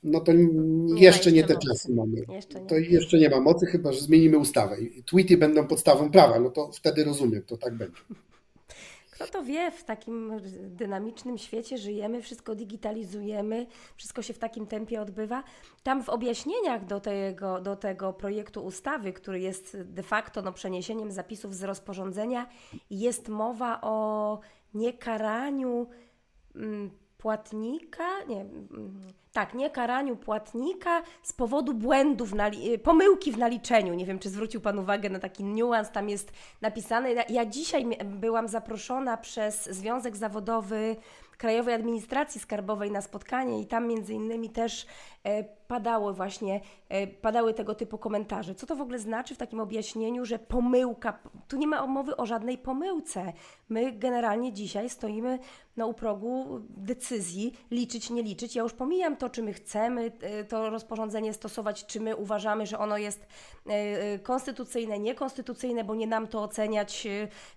no to nie jeszcze nie te mocy. czasy mamy. Jeszcze to jeszcze nie ma mocy, chyba że zmienimy ustawę tweety będą podstawą prawa, no to wtedy rozumiem, to tak będzie. Kto to wie, w takim dynamicznym świecie żyjemy, wszystko digitalizujemy, wszystko się w takim tempie odbywa. Tam w objaśnieniach do tego, do tego projektu ustawy, który jest de facto no, przeniesieniem zapisów z rozporządzenia, jest mowa o niekaraniu mm, płatnika, nie, mm, tak, nie karaniu płatnika z powodu błędów, pomyłki w naliczeniu. Nie wiem, czy zwrócił Pan uwagę na taki niuans, tam jest napisane. Ja dzisiaj byłam zaproszona przez Związek Zawodowy Krajowej Administracji Skarbowej na spotkanie i tam między innymi też e, padały właśnie, e, padały tego typu komentarze. Co to w ogóle znaczy w takim objaśnieniu, że pomyłka, tu nie ma mowy o żadnej pomyłce. My generalnie dzisiaj stoimy no, u progu decyzji liczyć, nie liczyć. Ja już pomijam to, czy my chcemy e, to rozporządzenie stosować, czy my uważamy, że ono jest konstytucyjne, niekonstytucyjne, bo nie nam to oceniać,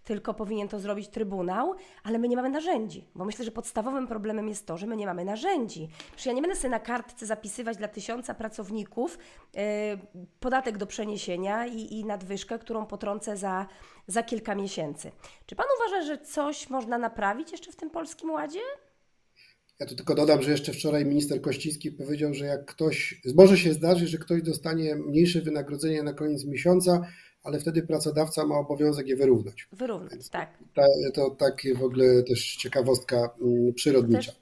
tylko powinien to zrobić Trybunał, ale my nie mamy narzędzi, bo myślę, że podstawowym problemem jest to, że my nie mamy narzędzi. Przecież ja nie będę sobie na kartce zapisywać dla tysiąca pracowników yy, podatek do przeniesienia i, i nadwyżkę, którą potrącę za, za kilka miesięcy. Czy Pan uważa, że coś można naprawić jeszcze w tym Polskim Ładzie? Ja tu tylko dodam, że jeszcze wczoraj minister Kościński powiedział, że jak ktoś, może się zdarzyć, że ktoś dostanie mniejsze wynagrodzenie na koniec miesiąca, ale wtedy pracodawca ma obowiązek je wyrównać. Wyrównać, tak. To, to takie w ogóle też ciekawostka mm, przyrodnicza.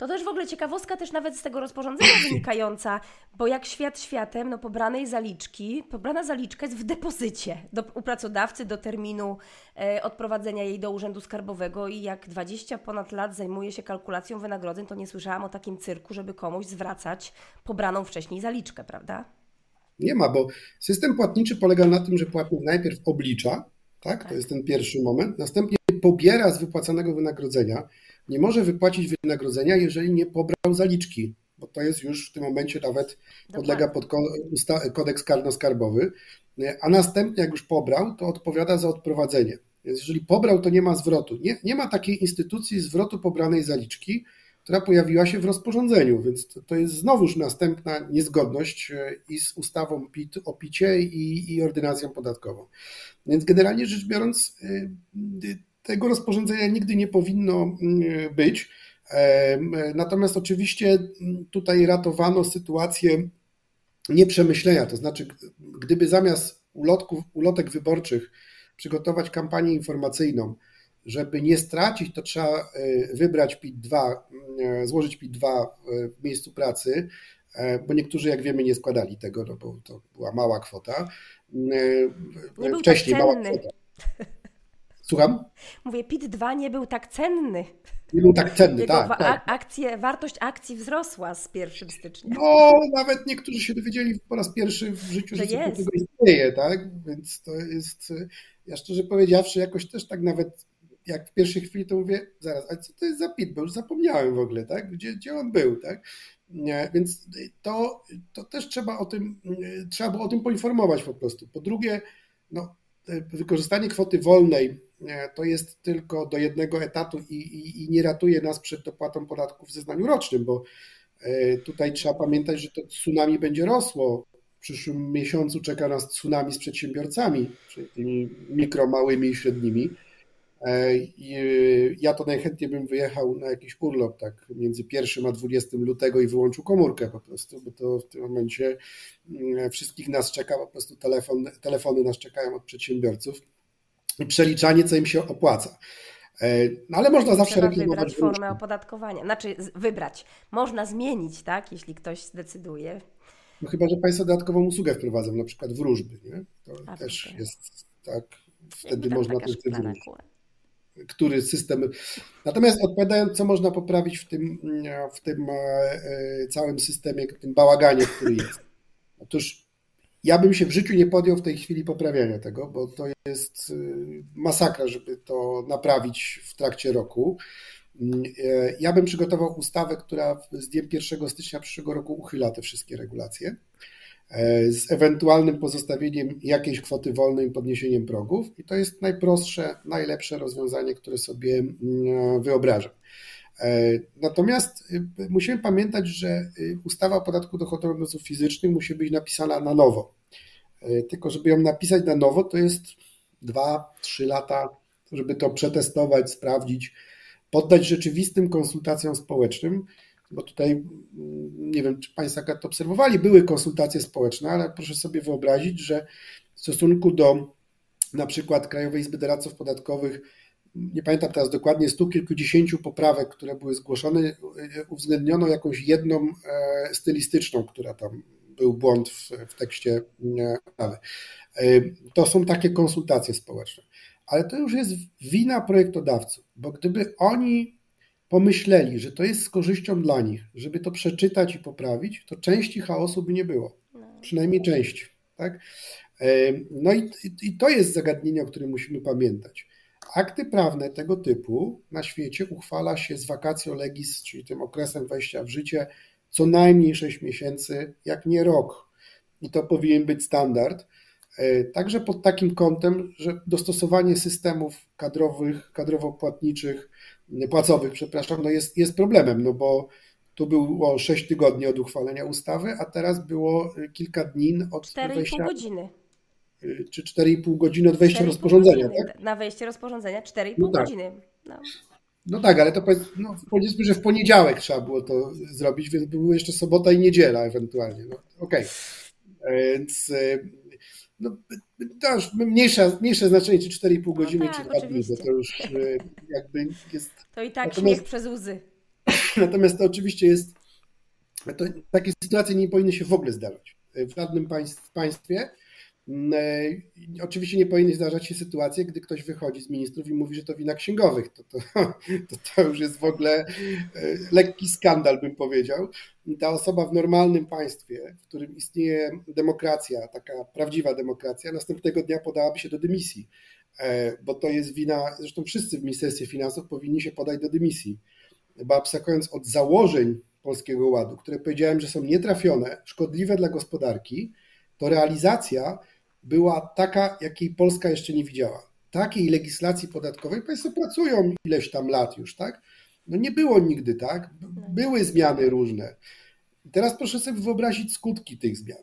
To też, w ogóle ciekawostka też nawet z tego rozporządzenia (clears throat) wynikająca, bo jak świat światem, no pobranej zaliczki, pobrana zaliczka jest w depozycie do, u pracodawcy do terminu e, odprowadzenia jej do Urzędu Skarbowego i jak 20 ponad lat zajmuje się kalkulacją wynagrodzeń, to nie słyszałam o takim cyrku, żeby komuś zwracać pobraną wcześniej zaliczkę, prawda? Nie ma, bo system płatniczy polega na tym, że płatnik najpierw oblicza, tak? To jest ten pierwszy moment, następnie pobiera z wypłacanego wynagrodzenia. Nie może wypłacić wynagrodzenia, jeżeli nie pobrał zaliczki, bo to jest już w tym momencie nawet podlega pod kodeks karno-skarbowy, a następnie jak już pobrał, to odpowiada za odprowadzenie. Więc jeżeli pobrał, to nie ma zwrotu. Nie, nie ma takiej instytucji zwrotu pobranej zaliczki, która pojawiła się w rozporządzeniu, więc to, to jest znowuż następna niezgodność e, i z ustawą PIT o picie i, i ordynacją podatkową. Więc generalnie rzecz biorąc, e, tego rozporządzenia nigdy nie powinno mm, być. E, natomiast oczywiście tutaj ratowano sytuację nieprzemyślenia, to znaczy gdyby zamiast ulotków, ulotek wyborczych przygotować kampanię informacyjną, żeby nie stracić, to trzeba e, wybrać PIT-2, e, złożyć PIT-2 w miejscu pracy, e, bo niektórzy, jak wiemy, nie składali tego, no bo to była mała kwota. Nie Wcześniej tak mała kwota. Słucham? Mówię, PIT-2 nie był tak cenny. Nie był tak cenny, Jego tak, tak. Akcje, wartość akcji wzrosła z 1 stycznia. No, nawet niektórzy się dowiedzieli po raz pierwszy w życiu, że, że coś takiego istnieje, tak? Więc to jest, ja szczerze powiedziawszy, jakoś też tak nawet jak w pierwszej chwili to mówię, zaraz, a co to jest za pit, bo już zapomniałem w ogóle, tak? Gdzie, gdzie on był, tak? Więc to, to też trzeba o tym, trzeba było o tym poinformować po prostu. Po drugie, no, wykorzystanie kwoty wolnej to jest tylko do jednego etatu i, i, i nie ratuje nas przed dopłatą podatków w zeznaniu rocznym, bo e, tutaj trzeba pamiętać, że to tsunami będzie rosło. W przyszłym miesiącu czeka nas tsunami z przedsiębiorcami, czyli tymi mikro, małymi i średnimi. E, y, ja to najchętniej bym wyjechał na jakiś urlop, tak między 1 a 20 lutego i wyłączył komórkę po prostu, bo to w tym momencie mm, wszystkich nas czeka po prostu telefon, telefony nas czekają od przedsiębiorców i przeliczanie, co im się opłaca. E, no ale można zawsze Trzeba wybrać formę opodatkowania, znaczy wybrać. Można zmienić, tak, jeśli ktoś zdecyduje. No chyba, że Państwo dodatkową usługę wprowadzą, na przykład wróżby, nie? To a, też jest tak, wtedy można to zrobić który system. Natomiast odpowiadając, co można poprawić w tym, w tym e, całym systemie, w tym bałaganie, który jest. Otóż Ja bym się w życiu nie podjął w tej chwili poprawiania tego, bo to jest masakra, żeby to naprawić w trakcie roku. Ja bym przygotował ustawę, która z dniem 1 stycznia przyszłego roku uchyla te wszystkie regulacje E, z ewentualnym pozostawieniem jakiejś kwoty wolnej i podniesieniem progów. I to jest najprostsze, najlepsze rozwiązanie, które sobie mm, wyobrażam. E, natomiast y, musimy pamiętać, że y, ustawa o podatku dochodowym osób fizycznych musi być napisana na nowo. E, tylko, żeby ją napisać na nowo, to jest 2-3 lata, żeby to przetestować, sprawdzić, poddać rzeczywistym konsultacjom społecznym bo tutaj mm, nie wiem, czy Państwo to obserwowali, były konsultacje społeczne, ale proszę sobie wyobrazić, że w stosunku do na przykład Krajowej Izby Doradców Podatkowych, nie pamiętam teraz dokładnie, stu kilkudziesięciu poprawek, które były zgłoszone, uwzględniono jakąś jedną e, stylistyczną, która tam był błąd w, w tekście ustawy. E, to są takie konsultacje społeczne. Ale to już jest wina projektodawców, bo gdyby oni pomyśleli, że to jest z korzyścią dla nich, żeby to przeczytać i poprawić, to części chaosu by nie było. No. Przynajmniej części. Tak? No i, i to jest zagadnienie, o którym musimy pamiętać. Akty prawne tego typu na świecie uchwala się z vacatio legis, czyli tym okresem wejścia w życie, co najmniej 6 miesięcy, jak nie rok. I to powinien być standard. E, także pod takim kątem, że dostosowanie systemów kadrowych, kadrowo-płatniczych płacowych, przepraszam, no jest, jest problemem, no bo tu było 6 tygodni od uchwalenia ustawy, a teraz było kilka dni od 4,5 wejścia... godziny. Czy 4,5 godziny od wejścia rozporządzenia, godziny. tak? Na wejście rozporządzenia 4,5 no tak. godziny. No. no. tak, ale to no, powiedzmy, że w poniedziałek trzeba było to zrobić, więc były jeszcze sobota i niedziela ewentualnie. No, Okej. Okay. Więc y, no, to już mniejsze, mniejsze znaczenie, czy 4,5 no godziny, no tak, czy 2 dni, bo to już e, jakby jest... To i tak natomiast, śmiech przez łzy. (clears throat) Natomiast to oczywiście jest, to, takie sytuacje nie powinny się w ogóle zdarzać w żadnym państw, państwie. Mm, e, oczywiście nie powinny zdarzać się sytuacje, gdy ktoś wychodzi z ministrów i mówi, że to wina księgowych. To, to, (laughs) to, to już jest w ogóle e, lekki skandal, bym powiedział. Ta osoba w normalnym państwie, w którym istnieje demokracja, taka prawdziwa demokracja, następnego dnia podałaby się do dymisji, e, bo to jest wina, zresztą wszyscy w Ministerstwie Finansów powinni się podać do dymisji. Bo abstrahując od założeń Polskiego Ładu, które powiedziałem, że są nietrafione, szkodliwe dla gospodarki, to realizacja była taka, jakiej Polska jeszcze nie widziała. Takiej legislacji podatkowej Państwo pracują ileś tam lat już, tak? No nie było nigdy, tak? Były zmiany różne. teraz proszę sobie wyobrazić skutki tych zmian.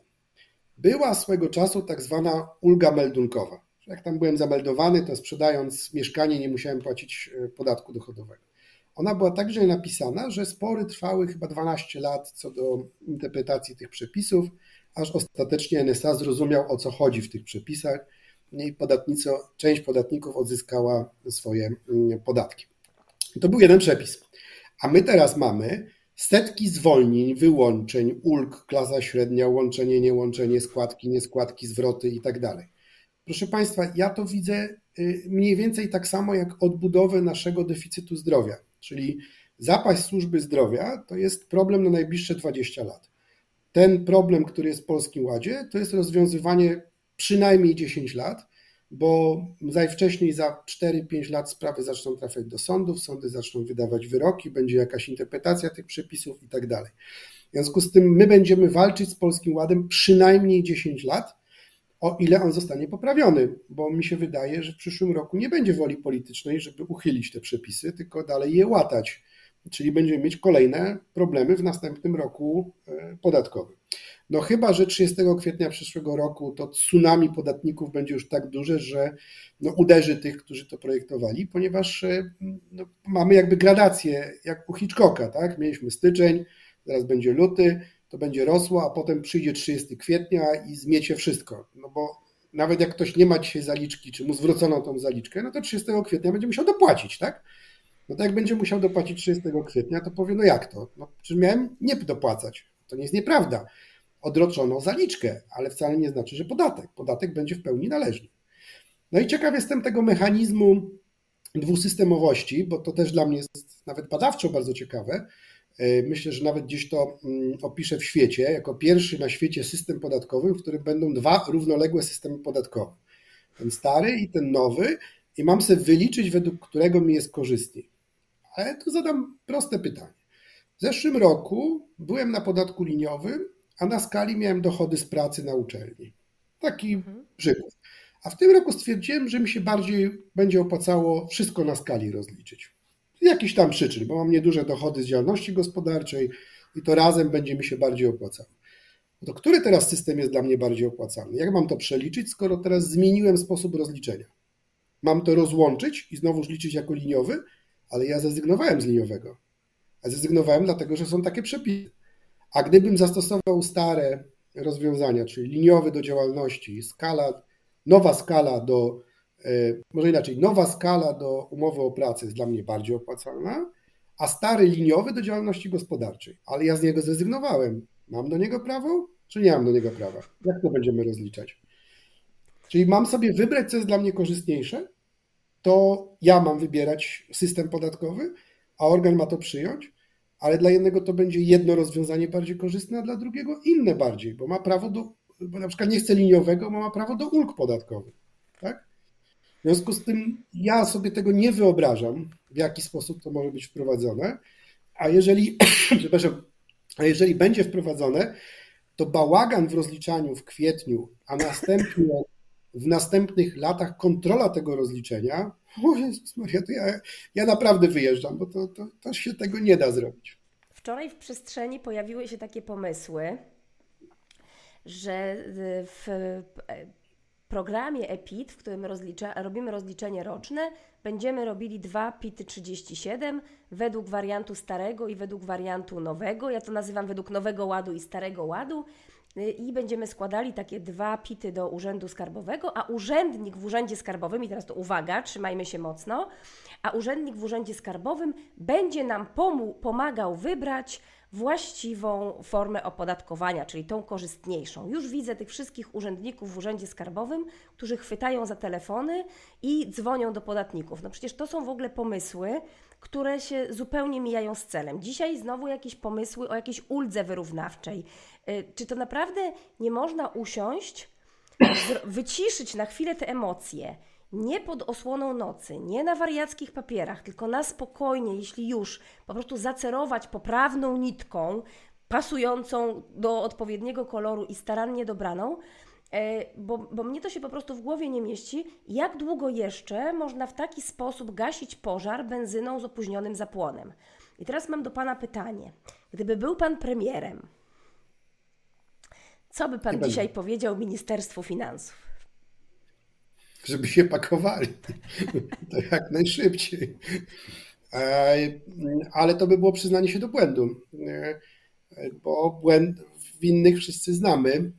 Była swego czasu tak zwana ulga meldunkowa. Jak tam byłem zameldowany, to sprzedając mieszkanie nie musiałem płacić e, podatku dochodowego. Ona była także napisana, że spory trwały chyba 12 lat co do interpretacji tych przepisów aż ostatecznie NSA zrozumiał, o co chodzi w tych przepisach i część podatników odzyskała swoje mm, podatki. To był jeden przepis. A my teraz mamy setki zwolnień, wyłączeń, ulg, klasa średnia, łączenie, niełączenie, składki, nieskładki, zwroty i tak dalej. Proszę Państwa, ja to widzę y, mniej więcej tak samo jak odbudowę naszego deficytu zdrowia, czyli zapaść służby zdrowia to jest problem na najbliższe 20 lat ten problem, który jest w Polskim Ładzie, to jest rozwiązywanie przynajmniej 10 lat, bo najwcześniej za 4-5 lat sprawy zaczną trafiać do sądów, sądy zaczną wydawać wyroki, będzie jakaś interpretacja tych przepisów i tak dalej. W związku z tym my będziemy walczyć z Polskim Ładem przynajmniej 10 lat, o ile on zostanie poprawiony, bo mi się wydaje, że w przyszłym roku nie będzie woli politycznej, żeby uchylić te przepisy, tylko dalej je łatać czyli będziemy mieć kolejne problemy w następnym roku e, podatkowym. No chyba, że 30 kwietnia przyszłego roku to tsunami podatników będzie już tak duże, że no uderzy tych, którzy to projektowali, ponieważ e, no mamy jakby gradację, jak u Hitchcocka, tak? Mieliśmy styczeń, teraz będzie luty, to będzie rosło, a potem przyjdzie 30 kwietnia i zmiecie wszystko. No bo nawet jak ktoś nie ma dzisiaj zaliczki, czy mu zwrócono tą zaliczkę, no to 30 kwietnia będzie musiał dopłacić, tak? No to jak będzie musiał dopłacić 30 kwietnia, to powie, no jak to? No, czy miałem nie dopłacać? To nie jest nieprawda. Odroczono zaliczkę, ale wcale nie znaczy, że podatek. Podatek będzie w pełni należny. No i ciekaw jestem tego mechanizmu dwusystemowości, bo to też dla mnie jest nawet badawczo bardzo ciekawe. Myślę, że nawet gdzieś to mm, opiszę w świecie, jako pierwszy na świecie system podatkowy, w którym będą dwa równoległe systemy podatkowe. Ten stary i ten nowy, i mam sobie wyliczyć, według którego mi jest korzystniej. Ale tu zadam proste pytanie. W zeszłym roku byłem na podatku liniowym, a na skali miałem dochody z pracy na uczelni. Taki mhm. przykład. A w tym roku stwierdziłem, że mi się bardziej będzie opłacało wszystko na skali rozliczyć. Z jakichś tam przyczyn, bo mam nieduże dochody z działalności gospodarczej i to razem będzie mi się bardziej opłacało. To który teraz system jest dla mnie bardziej opłacalny? Jak mam to przeliczyć, skoro teraz zmieniłem sposób rozliczenia? Mam to rozłączyć i znowuż liczyć jako liniowy, ale ja zrezygnowałem z liniowego. A zrezygnowałem dlatego, że są takie przepisy. A gdybym zastosował stare rozwiązania, czyli liniowy do działalności, skala, nowa skala do, e, może inaczej, nowa skala do umowy o pracę jest dla mnie bardziej opłacalna, a stary liniowy do działalności gospodarczej. Ale ja z niego zrezygnowałem. Mam do niego prawo, czy nie mam do niego prawa? Jak to będziemy rozliczać? Czyli mam sobie wybrać, co jest dla mnie korzystniejsze, to ja mam wybierać system podatkowy, a organ ma to przyjąć, ale dla jednego to będzie jedno rozwiązanie bardziej korzystne, a dla drugiego inne bardziej, bo ma prawo do, bo na przykład nie chce liniowego, ma prawo do ulg podatkowych. Tak? W związku z tym ja sobie tego nie wyobrażam, w jaki sposób to może być wprowadzone, a jeżeli, (clears throat) przepraszam, a jeżeli będzie wprowadzone, to bałagan w rozliczaniu w kwietniu, a następnie (clears throat) w następnych latach kontrola tego rozliczenia, (laughs) o Jezus Maria, to ja, ja naprawdę wyjeżdżam, bo to, to, to się tego nie da zrobić. Wczoraj w przestrzeni pojawiły się takie pomysły, że w programie EPIT, w którym rozlicza, robimy rozliczenie roczne, będziemy robili dwa PIT 37 według wariantu starego i według wariantu nowego. Ja to nazywam według nowego ładu i starego ładu i będziemy składali takie dwa pity do Urzędu Skarbowego, a urzędnik w Urzędzie Skarbowym, i teraz to uwaga, trzymajmy się mocno, a urzędnik w Urzędzie Skarbowym będzie nam pomagał wybrać właściwą formę opodatkowania, czyli tą korzystniejszą. Już widzę tych wszystkich urzędników w Urzędzie Skarbowym, którzy chwytają za telefony i dzwonią do podatników. No przecież to są w ogóle pomysły, które się zupełnie mijają z celem. Dzisiaj znowu jakieś pomysły o jakiejś uldze wyrównawczej. Y, czy to naprawdę nie można usiąść, wyciszyć na chwilę te emocje, nie pod osłoną nocy, nie na wariackich papierach, tylko na spokojnie, jeśli już, po prostu zacerować poprawną nitką, pasującą do odpowiedniego koloru i starannie dobraną, e, bo, bo mnie to się po prostu w głowie nie mieści, jak długo jeszcze można w taki sposób gasić pożar benzyną z opóźnionym zapłonem. I teraz mam do Pana pytanie. Gdyby był Pan premierem, co by Pan dzisiaj powiedział Ministerstwu Finansów? żeby się pakowali. (laughs) To jak najszybciej. Ale to by było przyznanie się do błędu, bo błęd winnych wszyscy znamy,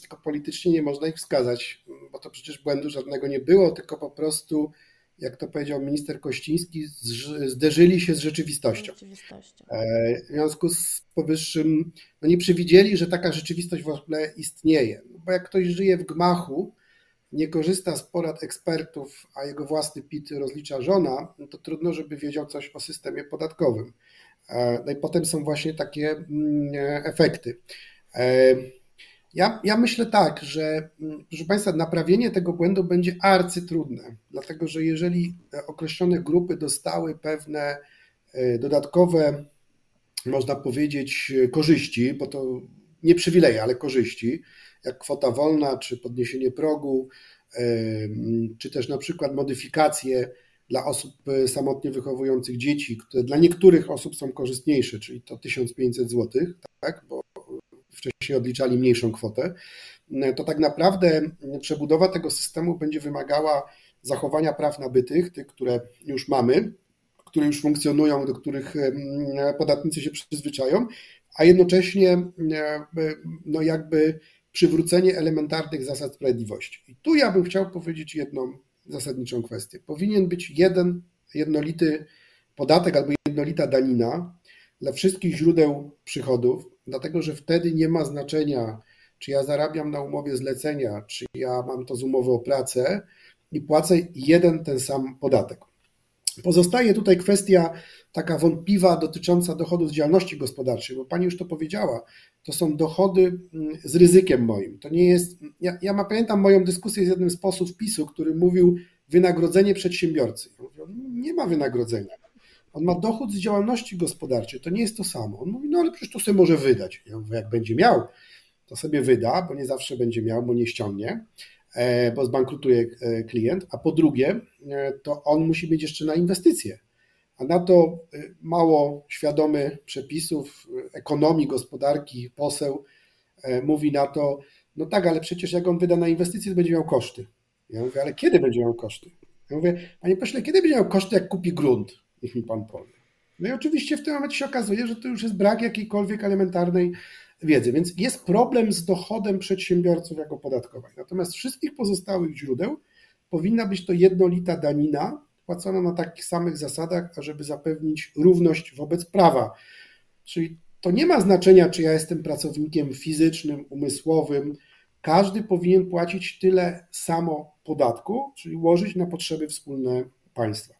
tylko politycznie nie można ich wskazać, bo to przecież błędu żadnego nie było, tylko po prostu, jak to powiedział minister Kościński, zderzyli się z rzeczywistością. rzeczywistością. E, w związku z powyższym no nie przewidzieli, że taka rzeczywistość w ogóle istnieje. No bo jak ktoś żyje w gmachu, nie korzysta z porad ekspertów, a jego własny PIT rozlicza żona, no to trudno, żeby wiedział coś o systemie podatkowym. E, no i potem są właśnie takie mm, efekty. E, ja, ja myślę tak, że mm, proszę Państwa, naprawienie tego błędu będzie arcytrudne, dlatego że jeżeli określone grupy dostały pewne e, dodatkowe, można powiedzieć, korzyści, bo to nie przywileje, ale korzyści, jak kwota wolna, czy podniesienie progu, czy też na przykład modyfikacje dla osób e, samotnie wychowujących dzieci, które dla niektórych osób są korzystniejsze, czyli to 1500 zł, tak, bo wcześniej odliczali mniejszą kwotę, e, to tak naprawdę przebudowa tego systemu będzie wymagała zachowania praw nabytych, tych, które już mamy, które już funkcjonują, do których podatnicy się przyzwyczają, a jednocześnie e, no jakby przywrócenie elementarnych zasad sprawiedliwości. I tu ja bym chciał powiedzieć jedną zasadniczą kwestię. Powinien być jeden jednolity podatek albo jednolita danina dla wszystkich źródeł przychodów, dlatego że wtedy nie ma znaczenia, czy ja zarabiam na umowie zlecenia, czy ja mam to z umowy o pracę i płacę jeden ten sam podatek. Pozostaje tutaj kwestia taka wątpliwa dotycząca dochodów z działalności gospodarczej, bo Pani już to powiedziała, to są dochody mm, z ryzykiem moim. To nie jest. Ja, ja pamiętam moją dyskusję z jednym z posłów PiSu, który mówił wynagrodzenie przedsiębiorcy. Mówię, nie ma wynagrodzenia. On ma dochód z działalności gospodarczej, to nie jest to samo. On mówi, no ale przecież to sobie może wydać. Ja mówię, jak będzie miał, to sobie wyda, bo nie zawsze będzie miał, bo nie ściągnie, e, bo zbankrutuje e, klient. A po drugie, e, to on musi mieć jeszcze na inwestycje. A na to mało świadomy przepisów ekonomii, gospodarki, poseł mówi na to, no tak, ale przecież jak on wyda na inwestycje, to będzie miał koszty. Ja mówię, ale kiedy będzie miał koszty? Ja mówię, panie pośle, kiedy będzie miał koszty, jak kupi grunt? Niech mi pan powie. No i oczywiście w tym momencie się okazuje, że to już jest brak jakiejkolwiek elementarnej wiedzy. Więc jest problem z dochodem przedsiębiorców jako podatkowej. Natomiast wszystkich pozostałych źródeł powinna być to jednolita danina płacona na takich samych zasadach, ażeby zapewnić równość wobec prawa. Czyli to nie ma znaczenia, czy ja jestem pracownikiem fizycznym, umysłowym. Każdy powinien płacić tyle samo podatku, czyli łożyć na potrzeby wspólne państwa.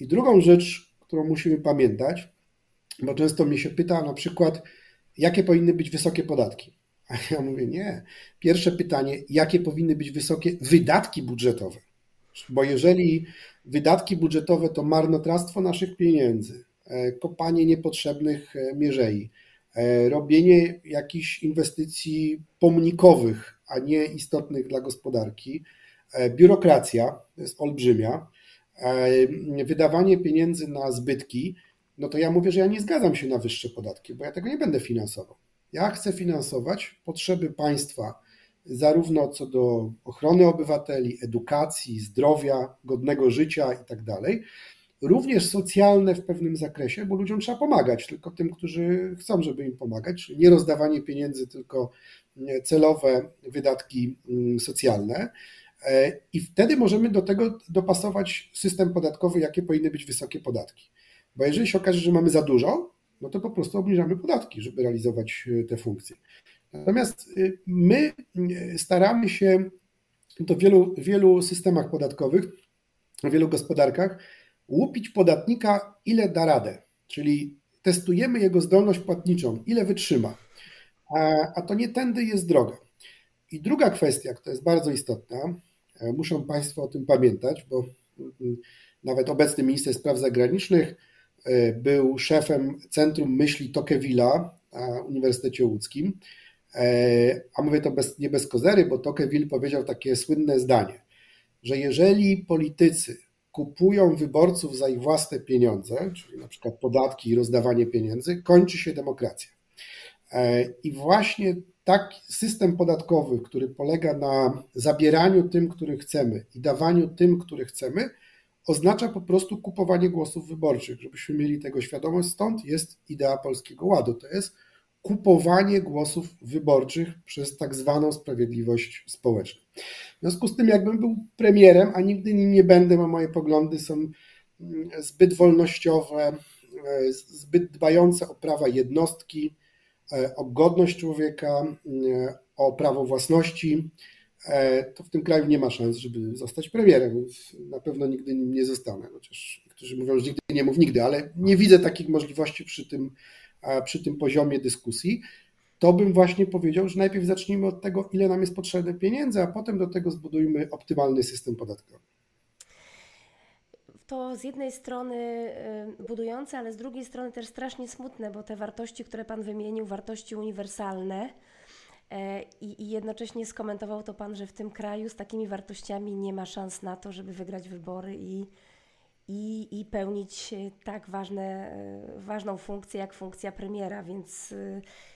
I drugą rzecz, którą musimy pamiętać, bo często mnie się pyta na przykład, jakie powinny być wysokie podatki. A ja mówię, nie. Pierwsze pytanie, jakie powinny być wysokie wydatki budżetowe? Bo jeżeli wydatki budżetowe to marnotrawstwo naszych pieniędzy, e, kopanie niepotrzebnych e, mierzei, e, robienie jakichś inwestycji pomnikowych, a nie istotnych dla gospodarki, biurokracja jest olbrzymia, wydawanie pieniędzy na zbytki, no to ja mówię, że ja nie zgadzam się na wyższe podatki, bo ja tego nie będę finansował. Ja chcę finansować potrzeby państwa, zarówno co do ochrony obywateli, edukacji, zdrowia, godnego życia itd., tak również socjalne w pewnym zakresie, bo ludziom trzeba pomagać, tylko tym, którzy chcą, żeby im pomagać, czyli nie rozdawanie pieniędzy, tylko celowe wydatki mm, socjalne. E, I wtedy możemy do tego dopasować system podatkowy, jakie powinny być wysokie podatki. Bo jeżeli się okaże, że mamy za dużo, no to po prostu obniżamy podatki, żeby realizować e, te funkcje. Natomiast e, my staramy się to w wielu, wielu systemach podatkowych, w wielu gospodarkach, łupić podatnika, ile da radę. Czyli testujemy jego zdolność płatniczą, ile wytrzyma. A, a to nie tędy jest droga. I druga kwestia, która jest bardzo istotna, E, muszą Państwo o tym pamiętać, bo mm, nawet obecny minister spraw zagranicznych e, był szefem Centrum Myśli Tocqueville'a na Uniwersytecie Łódzkim. E, a mówię to bez, nie bez kozery, bo Tocqueville powiedział takie słynne zdanie, że jeżeli politycy kupują wyborców za ich własne pieniądze, czyli na przykład podatki i rozdawanie pieniędzy, kończy się demokracja. I właśnie taki system podatkowy, który polega na zabieraniu tym, których chcemy i dawaniu tym, których chcemy, oznacza po prostu kupowanie głosów wyborczych. Żebyśmy mieli tego świadomość, stąd jest idea Polskiego Ładu. To jest kupowanie głosów wyborczych przez tak zwaną sprawiedliwość społeczną. W związku z tym, jakbym był premierem, a nigdy nim nie będę, bo moje poglądy są mm, zbyt wolnościowe, e, zbyt dbające o prawa jednostki, E, o godność człowieka, e, o prawo własności, e, to w tym kraju nie ma szans, żeby zostać premierem, na pewno nigdy nim nie zostanę. Chociaż niektórzy mówią, że nigdy nie mów nigdy, ale nie widzę takich możliwości przy tym, przy tym poziomie dyskusji. To bym właśnie powiedział, że najpierw zacznijmy od tego, ile nam jest potrzebne pieniędzy, a potem do tego zbudujmy optymalny system podatkowy to z jednej strony y, budujące, ale z drugiej strony też strasznie smutne, bo te wartości, które Pan wymienił, wartości uniwersalne, e, i, I, jednocześnie skomentował to Pan, że w tym kraju z takimi wartościami nie ma szans na to, żeby wygrać wybory i, i, i pełnić tak ważne, e, ważną funkcję jak funkcja premiera, więc y, E,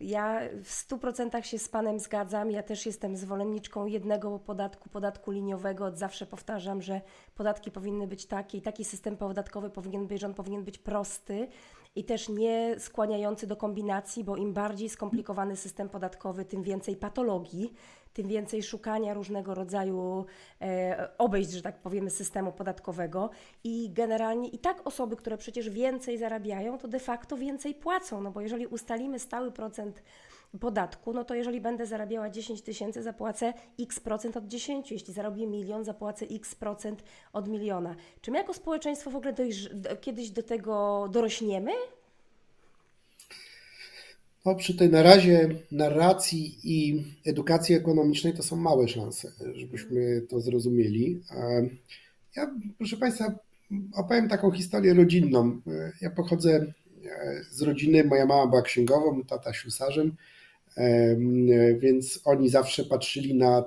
ja w 100% się z Panem zgadzam. Ja też jestem zwolenniczką jednego podatku, podatku liniowego. Od zawsze powtarzam, że podatki powinny być takie i taki system podatkowy powinien być, on powinien być prosty i też nie skłaniający do kombinacji, bo im bardziej skomplikowany system podatkowy, tym więcej patologii, tym więcej szukania różnego rodzaju e, obejść, że tak powiemy, systemu podatkowego i generalnie i tak osoby, które przecież więcej zarabiają, to de facto więcej płacą, no bo jeżeli ustalimy stały procent podatku, no to jeżeli będę zarabiała 10 tysięcy, zapłacę x procent od 10. Jeśli zarobię milion, zapłacę x procent od miliona. Czy my jako społeczeństwo w ogóle dojrz- kiedyś do tego dorośniemy? Przy tej na razie narracji i edukacji ekonomicznej to są małe szanse, żebyśmy to zrozumieli. Ja, proszę Państwa, opowiem taką historię rodzinną. Ja pochodzę e, z rodziny, moja mama była księgową, tata ślusarzem, więc oni zawsze patrzyli na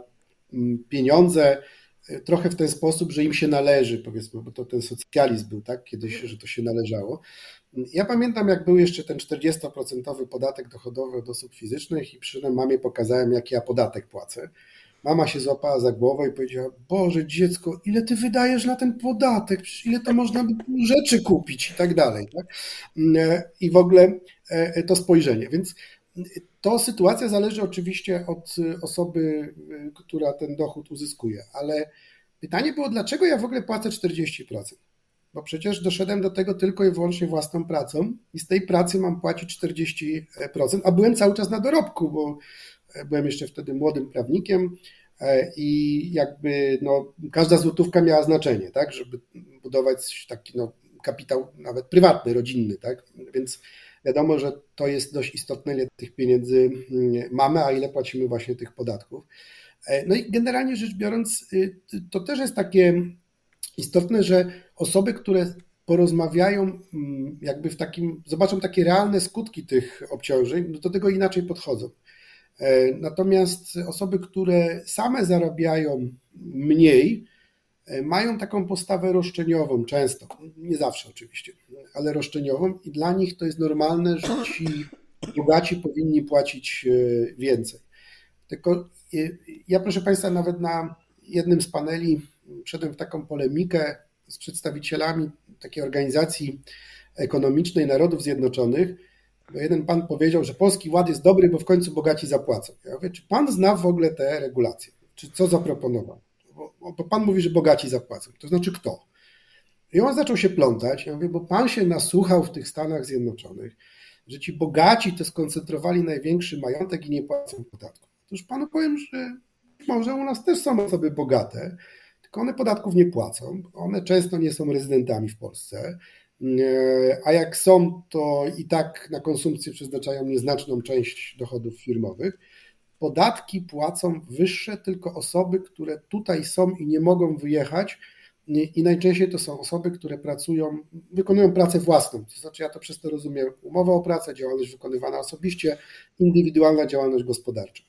mm, pieniądze e, trochę w ten sposób, że im się należy, powiedzmy, bo to ten socjalizm był, tak, kiedyś, że to się należało. Ja pamiętam, jak był jeszcze ten 40% podatek dochodowy od osób fizycznych i przy mamie pokazałem, jaki ja podatek płacę. Mama się złapała za głowę i powiedziała, Boże dziecko, ile ty wydajesz na ten podatek, Przecież ile to można by rzeczy kupić i tak dalej. Tak? I w ogóle e, to spojrzenie. Więc to sytuacja zależy oczywiście od osoby, która ten dochód uzyskuje, ale pytanie było, dlaczego ja w ogóle płacę 40%? Bo przecież doszedłem do tego tylko i wyłącznie własną pracą i z tej pracy mam płacić 40%, a byłem cały czas na dorobku, bo byłem jeszcze wtedy młodym prawnikiem e, i jakby no, każda złotówka miała znaczenie, tak, żeby budować taki no, kapitał nawet prywatny, rodzinny, tak, więc wiadomo, że to jest dość istotne, ile tych pieniędzy mm, mamy, a ile płacimy właśnie tych podatków. E, no i generalnie rzecz biorąc, y, to też jest takie istotne, że osoby, które porozmawiają, mm, jakby w takim, zobaczą takie realne skutki tych obciążeń, no do tego inaczej podchodzą. E, natomiast osoby, które same zarabiają mniej, e, mają taką postawę roszczeniową często, nie zawsze oczywiście, ale roszczeniową i dla nich to jest normalne, że ci bogaci powinni płacić e, więcej. Tylko ja proszę Państwa nawet na jednym z paneli wszedłem w taką polemikę z przedstawicielami takiej organizacji ekonomicznej Narodów Zjednoczonych, bo jeden pan powiedział, że polski ład jest dobry, bo w końcu bogaci zapłacą. Ja mówię, czy pan zna w ogóle te regulacje? Czy co zaproponował? Bo, bo pan mówi, że bogaci zapłacą. To znaczy kto? I on zaczął się plątać. Ja mówię, bo pan się nasłuchał w tych Stanach Zjednoczonych, że ci bogaci to skoncentrowali największy majątek i nie płacą podatków. Otóż panu powiem, że może u nas też są osoby bogate, tylko one podatków nie płacą. One często nie są rezydentami w Polsce, e, a jak są, to i tak na konsumpcję przeznaczają nieznaczną część dochodów firmowych. Podatki płacą wyższe tylko osoby, które tutaj są i nie mogą wyjechać. I najczęściej to są osoby, które pracują, wykonują pracę własną. To znaczy, ja to przez to rozumiem umowa o pracę, działalność wykonywana osobiście, indywidualna działalność gospodarcza.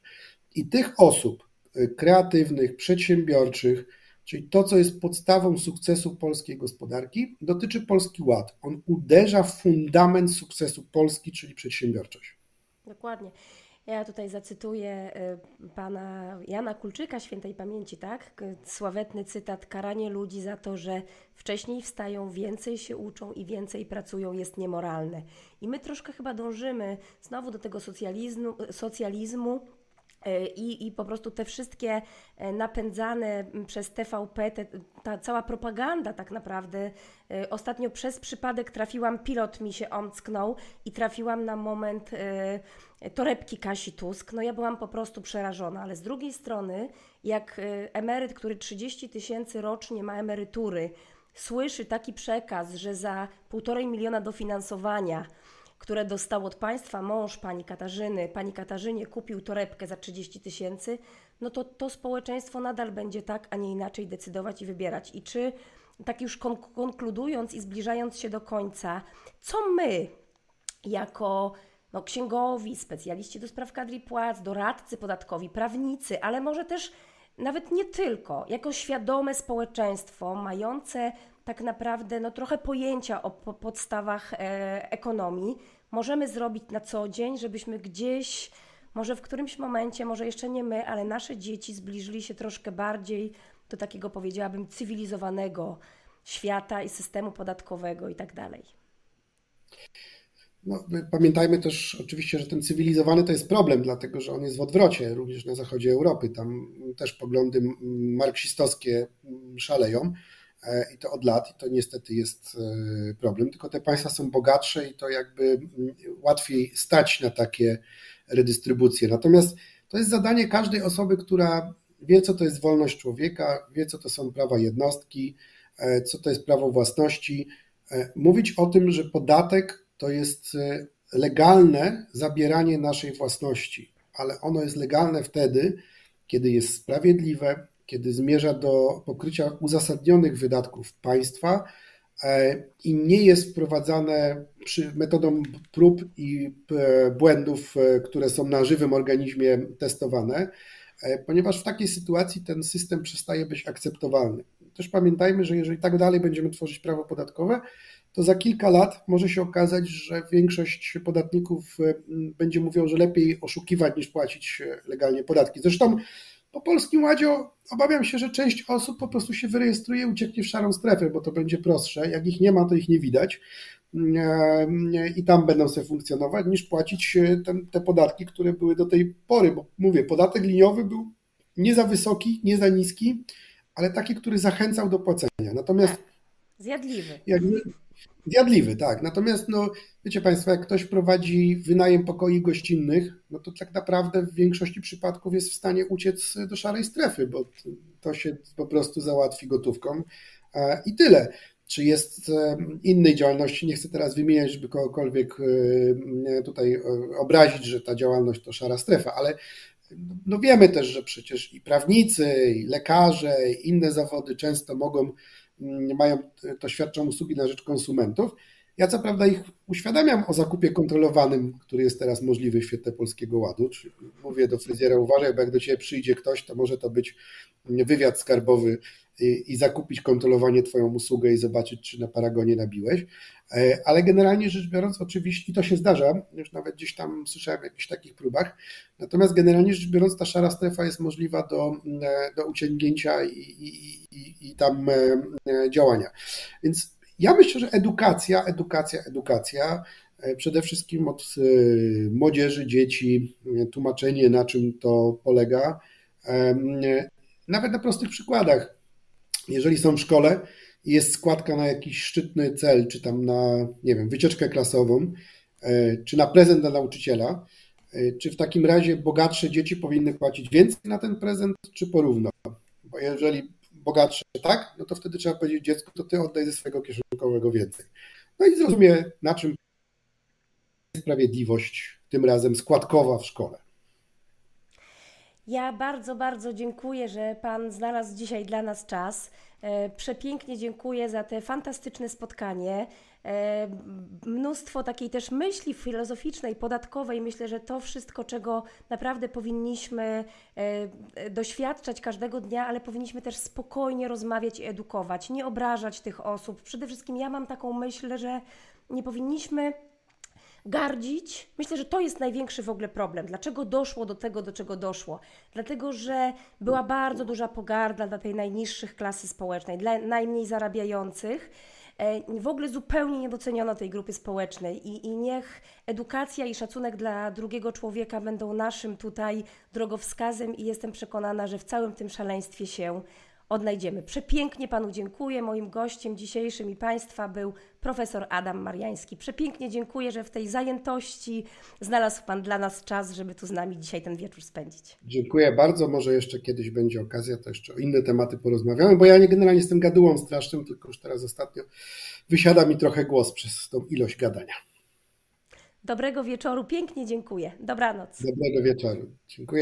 I tych osób e, kreatywnych, przedsiębiorczych, Czyli to, co jest podstawą sukcesu polskiej gospodarki, dotyczy Polski Ład. On uderza w fundament sukcesu Polski, czyli przedsiębiorczość. Dokładnie. Ja tutaj zacytuję y, pana Jana Kulczyka, świętej pamięci, tak? Sławetny cytat: Karanie ludzi za to, że wcześniej wstają, więcej się uczą i więcej pracują, jest niemoralne. I my troszkę chyba dążymy znowu do tego socjalizmu, socjalizmu E, I, I po prostu te wszystkie e, napędzane przez TVP, te, ta cała propaganda tak naprawdę. E, ostatnio przez przypadek trafiłam, pilot mi się omcknął i trafiłam na moment torebki Kasi Tusk. No ja byłam po prostu przerażona, ale z drugiej strony, jak emeryt, który 30 tysięcy rocznie ma emerytury, słyszy taki przekaz, że za półtorej miliona dofinansowania które dostał od państwa mąż pani Katarzyny, pani Katarzynie kupił torebkę za 30 tysięcy, no to to społeczeństwo nadal będzie tak, a nie inaczej decydować i wybierać. I czy, tak już konkludując i zbliżając się do końca, co my jako no, księgowi, specjaliści do spraw kadry płac, doradcy podatkowi, prawnicy, ale może też nawet nie tylko, jako świadome społeczeństwo mające tak naprawdę no, trochę pojęcia o podstawach e, ekonomii możemy zrobić na co dzień, żebyśmy gdzieś, może w którymś momencie, może jeszcze nie my, ale nasze dzieci zbliżyli się troszkę bardziej do takiego, powiedziałabym, cywilizowanego świata i systemu podatkowego i tak dalej. no, pamiętajmy też oczywiście, że ten cywilizowany to jest problem, dlatego że on jest w odwrocie, również na zachodzie Europy. Tam też poglądy marksistowskie szaleją i to od lat, i to niestety jest problem. Tylko te państwa są bogatsze i to jakby łatwiej stać na takie redystrybucje. Natomiast to jest zadanie każdej osoby, która wie, co to jest wolność człowieka, wie, co to są prawa jednostki, e, co to jest prawo własności. E, mówić o tym, że podatek to jest e, legalne zabieranie naszej własności, ale ono jest legalne wtedy, kiedy jest sprawiedliwe, kiedy zmierza do pokrycia uzasadnionych wydatków państwa i nie jest wprowadzane metodą prób i błędów, które są na żywym organizmie testowane, E, ponieważ w takiej sytuacji ten system przestaje być akceptowalny. Też pamiętajmy, że jeżeli tak dalej będziemy tworzyć prawo podatkowe, to za kilka lat może się okazać, że większość podatników e, będzie mówią, że lepiej oszukiwać niż płacić e, legalnie podatki. Zresztą po Polskim Ładzie obawiam się, że część osób po prostu się wyrejestruje, ucieknie w szarą strefę, bo to będzie prostsze. Jak ich nie ma, to ich nie widać i tam będą sobie funkcjonować, niż płacić ten, te podatki, które były do tej pory, bo mówię, podatek liniowy był nie za wysoki, nie za niski, ale taki, który zachęcał do płacenia. Natomiast zjadliwy. Jak, zjadliwy, tak. Natomiast no, wiecie Państwo, jak ktoś prowadzi wynajem pokoi gościnnych, no to tak naprawdę w większości przypadków jest w stanie uciec do szarej strefy, bo to się po prostu załatwi gotówką i tyle czy jest innej działalności. Nie chcę teraz wymieniać, żeby kogokolwiek e, tutaj e, obrazić, że ta działalność to szara strefa, ale no wiemy też, że przecież i prawnicy, i lekarze, i inne zawody często mogą, mają, to świadczą usługi na rzecz konsumentów. Ja co prawda ich uświadamiam o zakupie kontrolowanym, który jest teraz możliwy w świetle Polskiego Ładu. Mówię do fryzjera, uważaj, bo jak do Ciebie przyjdzie ktoś, to może to być wywiad skarbowy i, zakupić kontrolowanie Twoją usługę i zobaczyć, czy na paragonie nabiłeś. E, ale generalnie rzecz biorąc, oczywiście, i to się zdarza, już nawet gdzieś tam słyszałem o jakichś takich próbach, natomiast generalnie rzecz biorąc, ta szara strefa jest możliwa do, e, do uciągnięcia i, i, i, i tam e, działania. Więc ja myślę, że edukacja, edukacja, edukacja, przede wszystkim od młodzieży, dzieci, tłumaczenie na czym to polega, nawet na prostych przykładach jeżeli są w szkole i jest składka na jakiś szczytny cel, czy tam na, nie wiem, wycieczkę klasową, e, czy na prezent dla nauczyciela, e, czy w takim razie bogatsze dzieci powinny płacić więcej na ten prezent, czy porówno? Bo jeżeli bogatsze tak, no to wtedy trzeba powiedzieć dziecku, to ty oddaj ze swojego kieszonkowego więcej. No i zrozumie, na czym sprawiedliwość, tym razem składkowa w szkole. Ja bardzo, bardzo dziękuję, że Pan znalazł dzisiaj dla nas czas. E, przepięknie dziękuję za te fantastyczne spotkanie. E, mnóstwo takiej też myśli filozoficznej, podatkowej. Myślę, że to wszystko, czego naprawdę powinniśmy e, doświadczać każdego dnia, ale powinniśmy też spokojnie rozmawiać i edukować, nie obrażać tych osób. Przede wszystkim ja mam taką myśl, że nie powinniśmy gardzić. Myślę, że to jest największy w ogóle problem. Dlaczego doszło do tego, do czego doszło? Dlatego, że była bardzo duża pogarda dla tej najniższych klasy społecznej, dla najmniej zarabiających. E, w ogóle zupełnie nie doceniono tej grupy społecznej i, i niech edukacja i szacunek dla drugiego człowieka będą naszym tutaj drogowskazem i jestem przekonana, że w całym tym szaleństwie się odnajdziemy. Przepięknie Panu dziękuję. Moim gościem dzisiejszym i Państwa był profesor Adam Mariański. Przepięknie dziękuję, że w tej zajętości znalazł Pan dla nas czas, żeby tu z nami dzisiaj ten wieczór spędzić. Dziękuję bardzo. Może jeszcze kiedyś będzie okazja, to jeszcze o inne tematy porozmawiamy, bo ja nie generalnie jestem gadułą strasznym, tylko już teraz ostatnio wysiada mi trochę głos przez tą ilość gadania. Dobrego wieczoru, pięknie dziękuję. Dobranoc. Dobrego wieczoru. Dziękuję.